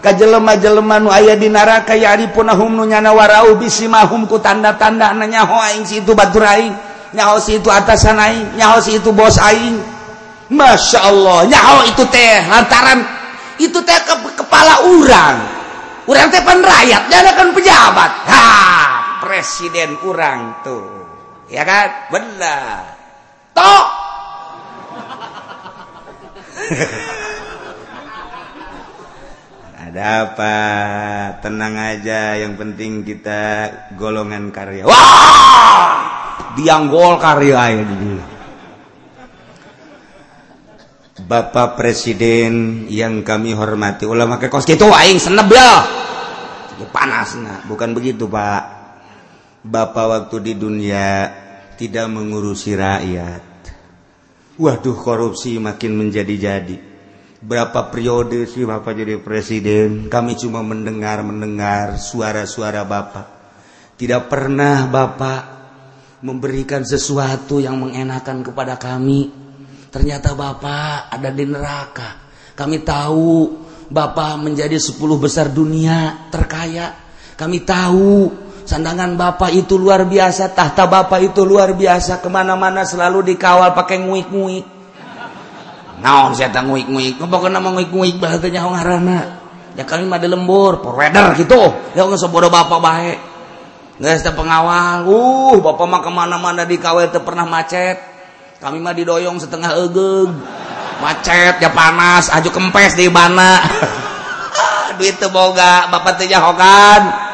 A: Ka jelema-jelema nu aya di neraka ya aripunahum nu nyana warau bisimahum ku tanda-tanda nanya ho aing situ batur aing nyaho si itu atasan aing nyaho si itu bos aing. Masya Allah nyaho itu teh lantaran itu teh ke kepala urang. Urang teh pan rakyat dan akan pejabat. Ha presiden urang tuh. Ya kan? Benar. Toh! ada apa tenang aja yang penting kita golongan karya. Wah! Dianggol karya ya Bapak Presiden yang kami hormati ulama ke kos itu aing senep ya. Panas nah bukan begitu Pak. Bapak waktu di dunia tidak mengurusi rakyat. Waduh korupsi makin menjadi-jadi. Berapa periode sih Bapak jadi presiden? Kami cuma mendengar-mendengar suara-suara Bapak. Tidak pernah Bapak memberikan sesuatu yang mengenakan kepada kami. Ternyata Bapak ada di neraka. Kami tahu Bapak menjadi sepuluh besar dunia terkaya. Kami tahu sandangan Bapak itu luar biasa tahta Bapak itu luar biasa ke mana-mana selalu dikawal pakai nguik-nguik naon saya tang nguik nguik ngapa kena mau nguik nguik bahasanya hong ya kami mah lembur provider gitu. Ya nggak sebodoh bapak baik nggak ada pengawal. Uh bapak mah kemana-mana di kawel tuh pernah macet. Kami mah didoyong setengah egeg macet ya panas aju kempes di mana duit tuh boga bapak tuh jahokan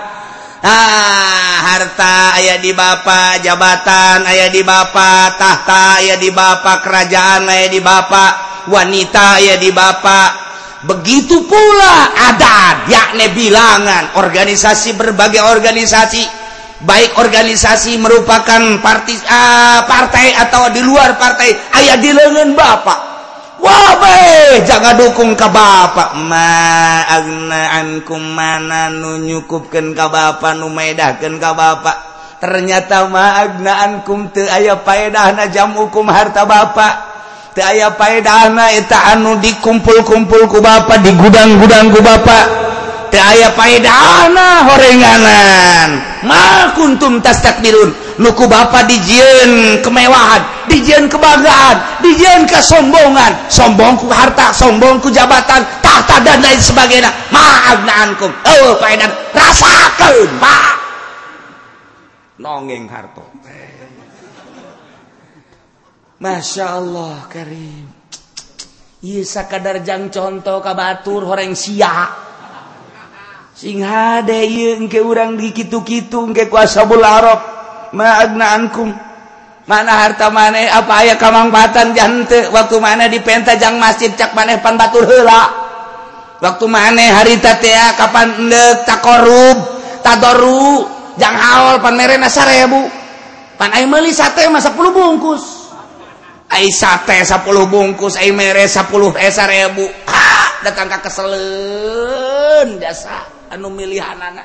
A: Ah, harta ayah di Bapak jabatan ayah di Bapak tahta ayah di Bapak kerajaan ayah di Bapak wanita ya di Bapak begitu pula ada yakni bilangan. Organisasi berbagai organisasi. Baik organisasi merupakan parti, uh, partai atau di luar partai ayah di lengan Bapak Wabe jangan dukung ke bapak ma agnaankum mana nu nyukupkeun ka bapak nu maedahkeun ka bapak ternyata ma agnaankum teu aya paedahna jam hukum harta bapak aya paedaeta anu dikumpul-kumpul ku Bapak di gudang-gudang ku Bapak aya paedahna horenganan. Makuntum tas takdirun nuku Bapak dijieun kemewahan dijian kebanggaan dijian kesombongan. Sombongku harta sombongku jabatan tahta dan lain sebagainya. Maafnaankum oh paedan rasakeun pak. Nongeng harta. Masya Allah Karim. Isa kadarjang contoh kabatur horeng sia. Sing hade ieu engke urang dikitu-kitu engke ku ashabul arab. Ma mana harta maneh apa aya kamangpatan jante. Waktu mana di penta jang masjid cak maneh pan batur heula. Waktu maneh harita teh kapan endek takorub tadoru jang haul pan merena 1000 pan aya meuli sate mah 10 bungkus. Aisyah teh 10 bungkus. Ai mere 10 esa ribu ha datang ka keseleun dasa anu milihanana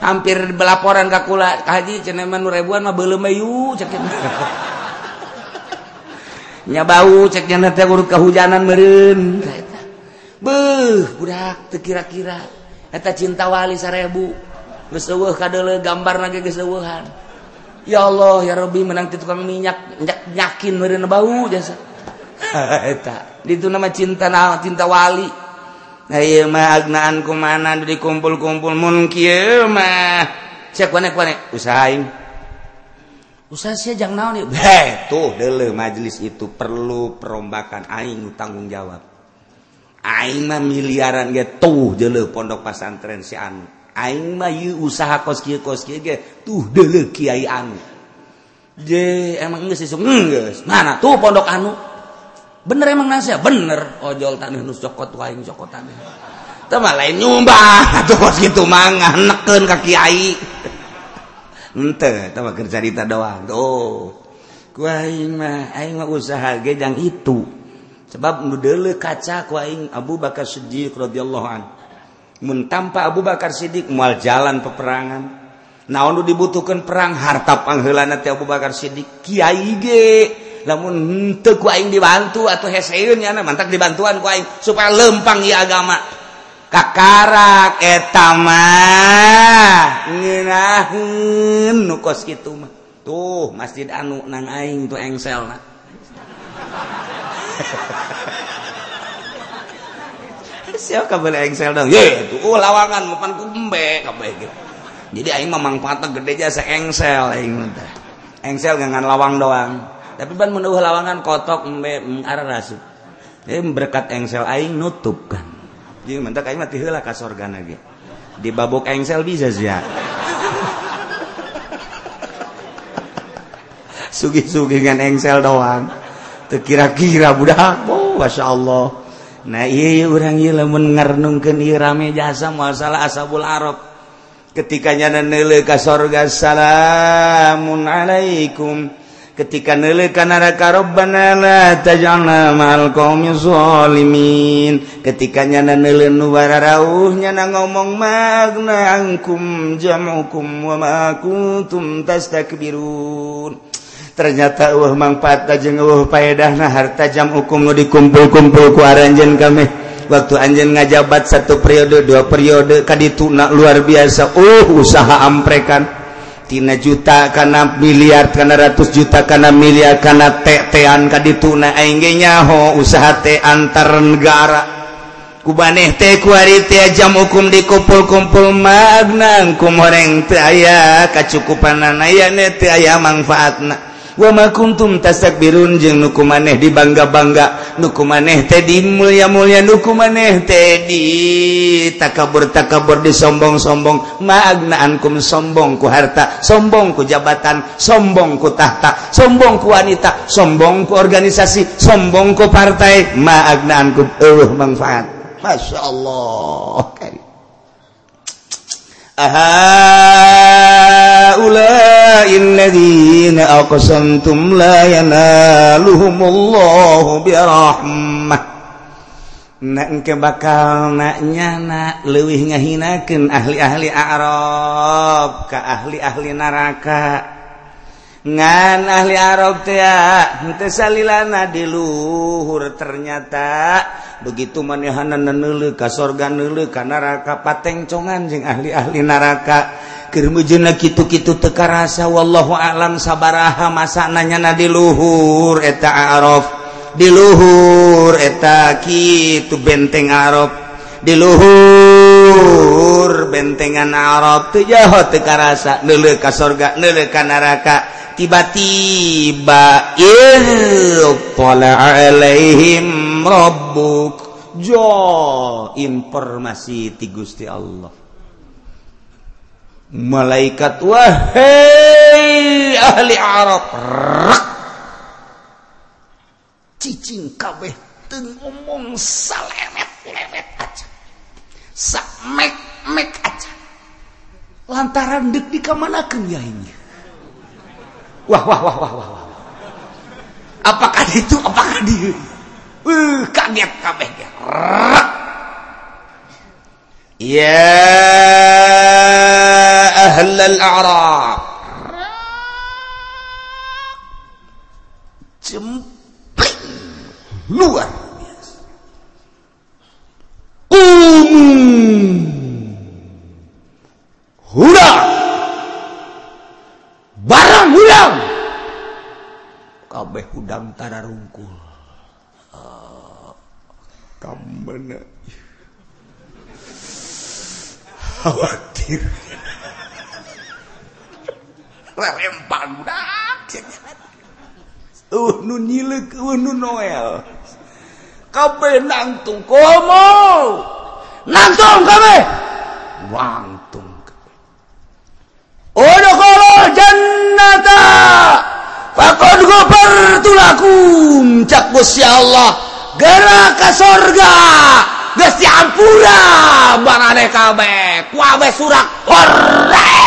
A: hampir belaporan ka kula. Haji cenah mah ribuan mah beuleum ayu cek nya bau cek cenah teh urut kehujanan meureun. Beuh budak teu kira-kira. Eta cinta wali 1000 geus eueuh ka gambar lagi geus eueuhan ya Allah ya Rob menang di tukang minyak yakin merena bau jasa. Itu nama cinta na cinta wali. Agnaan mana dikumpul-kumpul mungkinmah usahain usaha jangan naon tuh dulu majelis itu perlu perombakan aing tanggung jawab. Aing mah miliaran ge tuh dele pondok pesantren si anu. aing mah usaha kos kieu kos kieu ge tuh deuleu kiai anu je emang geus isuk hmm, geus. Mana tuh pondok anu? Bener emang nasa bener. Ojol taneuh nu cokot aing cokot taneuh teu mah lain nyumbang atuh kos kitu mah nganekeun ka kiai. Henteu teu mah keur carita doang. Tuh. Ku aing mah aing mah usaha ge jang itu. Sebab nu deuleu kaca ku aing Abu Bakar Siddiq radhiyallahu anhu mentampa Abu Bakar Siddiq mual jalan peperangan. Naon dibutuhkan perang harta pangheulana teh Abu Bakar Siddiq? Kiai ge. Lamun henteu ku aing dibantu atau heseun nya mantak dibantuan ku aing supaya lempang ieu agama. Kakarak eta mah ngeunaheun nu kitu mah. Tuh masjid anu nang aing tuh engselna siapa kabel engsel dong. Ye tuh oh, lawangan mapan kumbe kabeh gitu jadi aing memanfaatkan gede jasa engsel aing teh. Engsel ngan lawang doang. Tapi ban menuh lawangan kotok embe arah rasu jadi berkat engsel aing nutup kan di babok engsel bisa sugi-sugingan engsel doang. Kira-kira budak. Oh, Masya Allah Nah iya lamun ngarnungkeun ieu rame jasa masalah asabul arab. Ketika nyana neuleuh ka sorga salamun alaikum. Ketika neuleuh ka neraka rabbana la taj'alna ma'al qaumi zalimin. Ketika nyana neuleuh nu nyana ngomong magna angkum jam'ukum wa ma kuntum tastakbirun. ternyata uh manfaat jeung uh paedah nah harta jam hukum nu dikumpul-kumpul ku aranjen kami waktu anjen ngajabat satu periode dua periode kadituna luar biasa. Uh usaha amprekan. Tina juta karena miliar karena ratus juta karena miliar karena tetean kadituna. Aing nyaho usaha teh antar negara. Kubaneh teh kuari teh jam hukum dikumpul-kumpul. Magnang kumoreng teh aya kacukupan aya teh aya manfaatna. wama kuntum tasak birun jeung nuku maneh di bangga bangga nuku maneh tedi mulia mulia nuku maneh tedi takabur takabur di sombong sombong maagnaankum sombong ku harta sombong ku jabatan sombong ku tahta sombong ku wanita sombong ku organisasi sombong ku partai. Maagnaankum eueuh manfaat. Masya Allah. هؤلاء الذين أقسمتم لا ينالهم الله برحمة ke bakal naknya nak lewih ngahinakan ahli-ahli Arab ke ahli-ahli neraka. ngan ahli Arab tealana diluhur ternyata. Begitu manehanan nele kas sorga nele ka neraka patengcongan jeung ahli-ahli neraka. Kirmujuna kitu-kitu teka rasa wallahu alam sabaraha masananya na diluhur eta Arab. Diluhur eta kitu benteng Arab. diluhur bentengan Arab tujaho tekarasa nele ka surga nele ka neraka. Tiba-tiba ilpola alaihim rabbuk. Jo informasi ti Gusti Allah. Malaikat wahai ahli Arab rak cicing kabeh teu ngomong salemet-lemet aja. Samek mek aja. Lantaran dek di kamanakeun ya ini. Wah wah wah wah wah wah. Apakah itu? Apakah dia uh, kaget kabeh ya ahlal Arab jempling luar قوموا hula barang hudang. Kabeh hudang tara rungkul. Ah, uh, kamana khawatir. Rempang budak tuh nu nyilek nu noel. kabeh nangtung komo. Nangtung kabeh nangtung kabeh udkhulu jannata. Faqad ghafartu lakum cak Gusti Allah. Gara ka sorga geus diampura barane kabeh kuabe surak. Horeh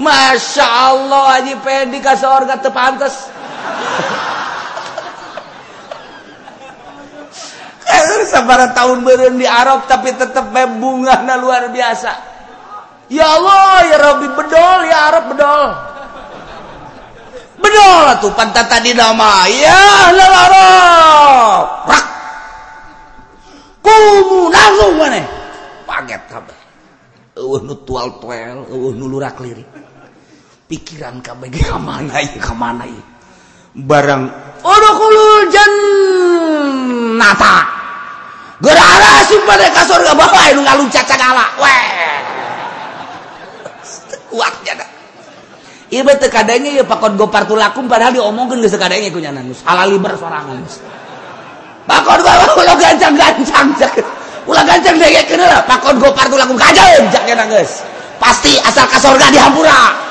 A: Masya Allah Haji Pendi ke surga tepantes sabar tahun beren di Arab tapi tetap bunga na luar biasa. Ya Allah ya Rabbi bedol ya Arab bedol. Bedol tuh pantat tadi nama ya Arab. Rak. Kumu langsung mana? Paget kabeh eueuh nu tual tuel eueuh nu lirik pikiran KBG ke mana ya ke mana ya barang udukulul jannata. Gerara kasur gak bawa bapak itu ngaluncat cakala weh. Kuat jana Iya betul kadangnya ya pakon gopar tulakum padahal diomongin gak sekadangnya kunya nanus seorang bersorangan. Pakon gopar ulah gancang-gancang ulah gancang ya kenal pakon gopar tulakum kajeng jaknya nangis. Pasti asal kasur dihampura.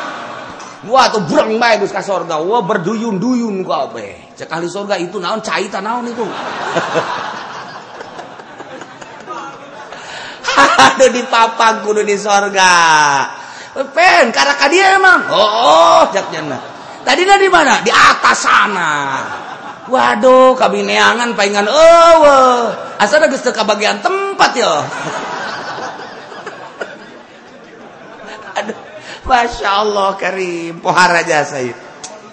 A: Wah tuh burang bae geus kasorga. Wah berduyun-duyun kabeh. Cek ahli surga itu naon caitan naon itu. Di papang kudu di sorga. Pen, karena dia emang. Oh, oh jaknya Tadi di mana? Di atas sana. Waduh, kami neangan palingan eueuh. Asal geus teu bagian tempat ya. Aduh, Masya Allah karim, pohara jasa ya.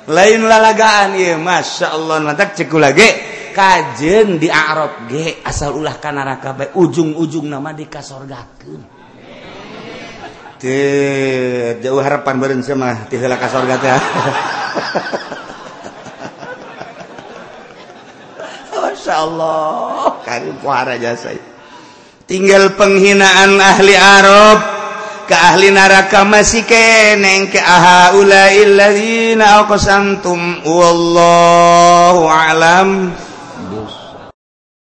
A: Lain lalagaan ya, Masya Allah. Nanti ceku lagi. Kajen di Arab ge. Asal ulah ka neraka bae ujung-ujung nama dikasorgakeun teu jauh harapan beureun mah ti heula ka sorga teh. Masya Allah karim puara jasa tinggal penghinaan ahli Arab ke ahli neraka masih keneng ke ahaulail ladzina aqsamtum wallahu alam.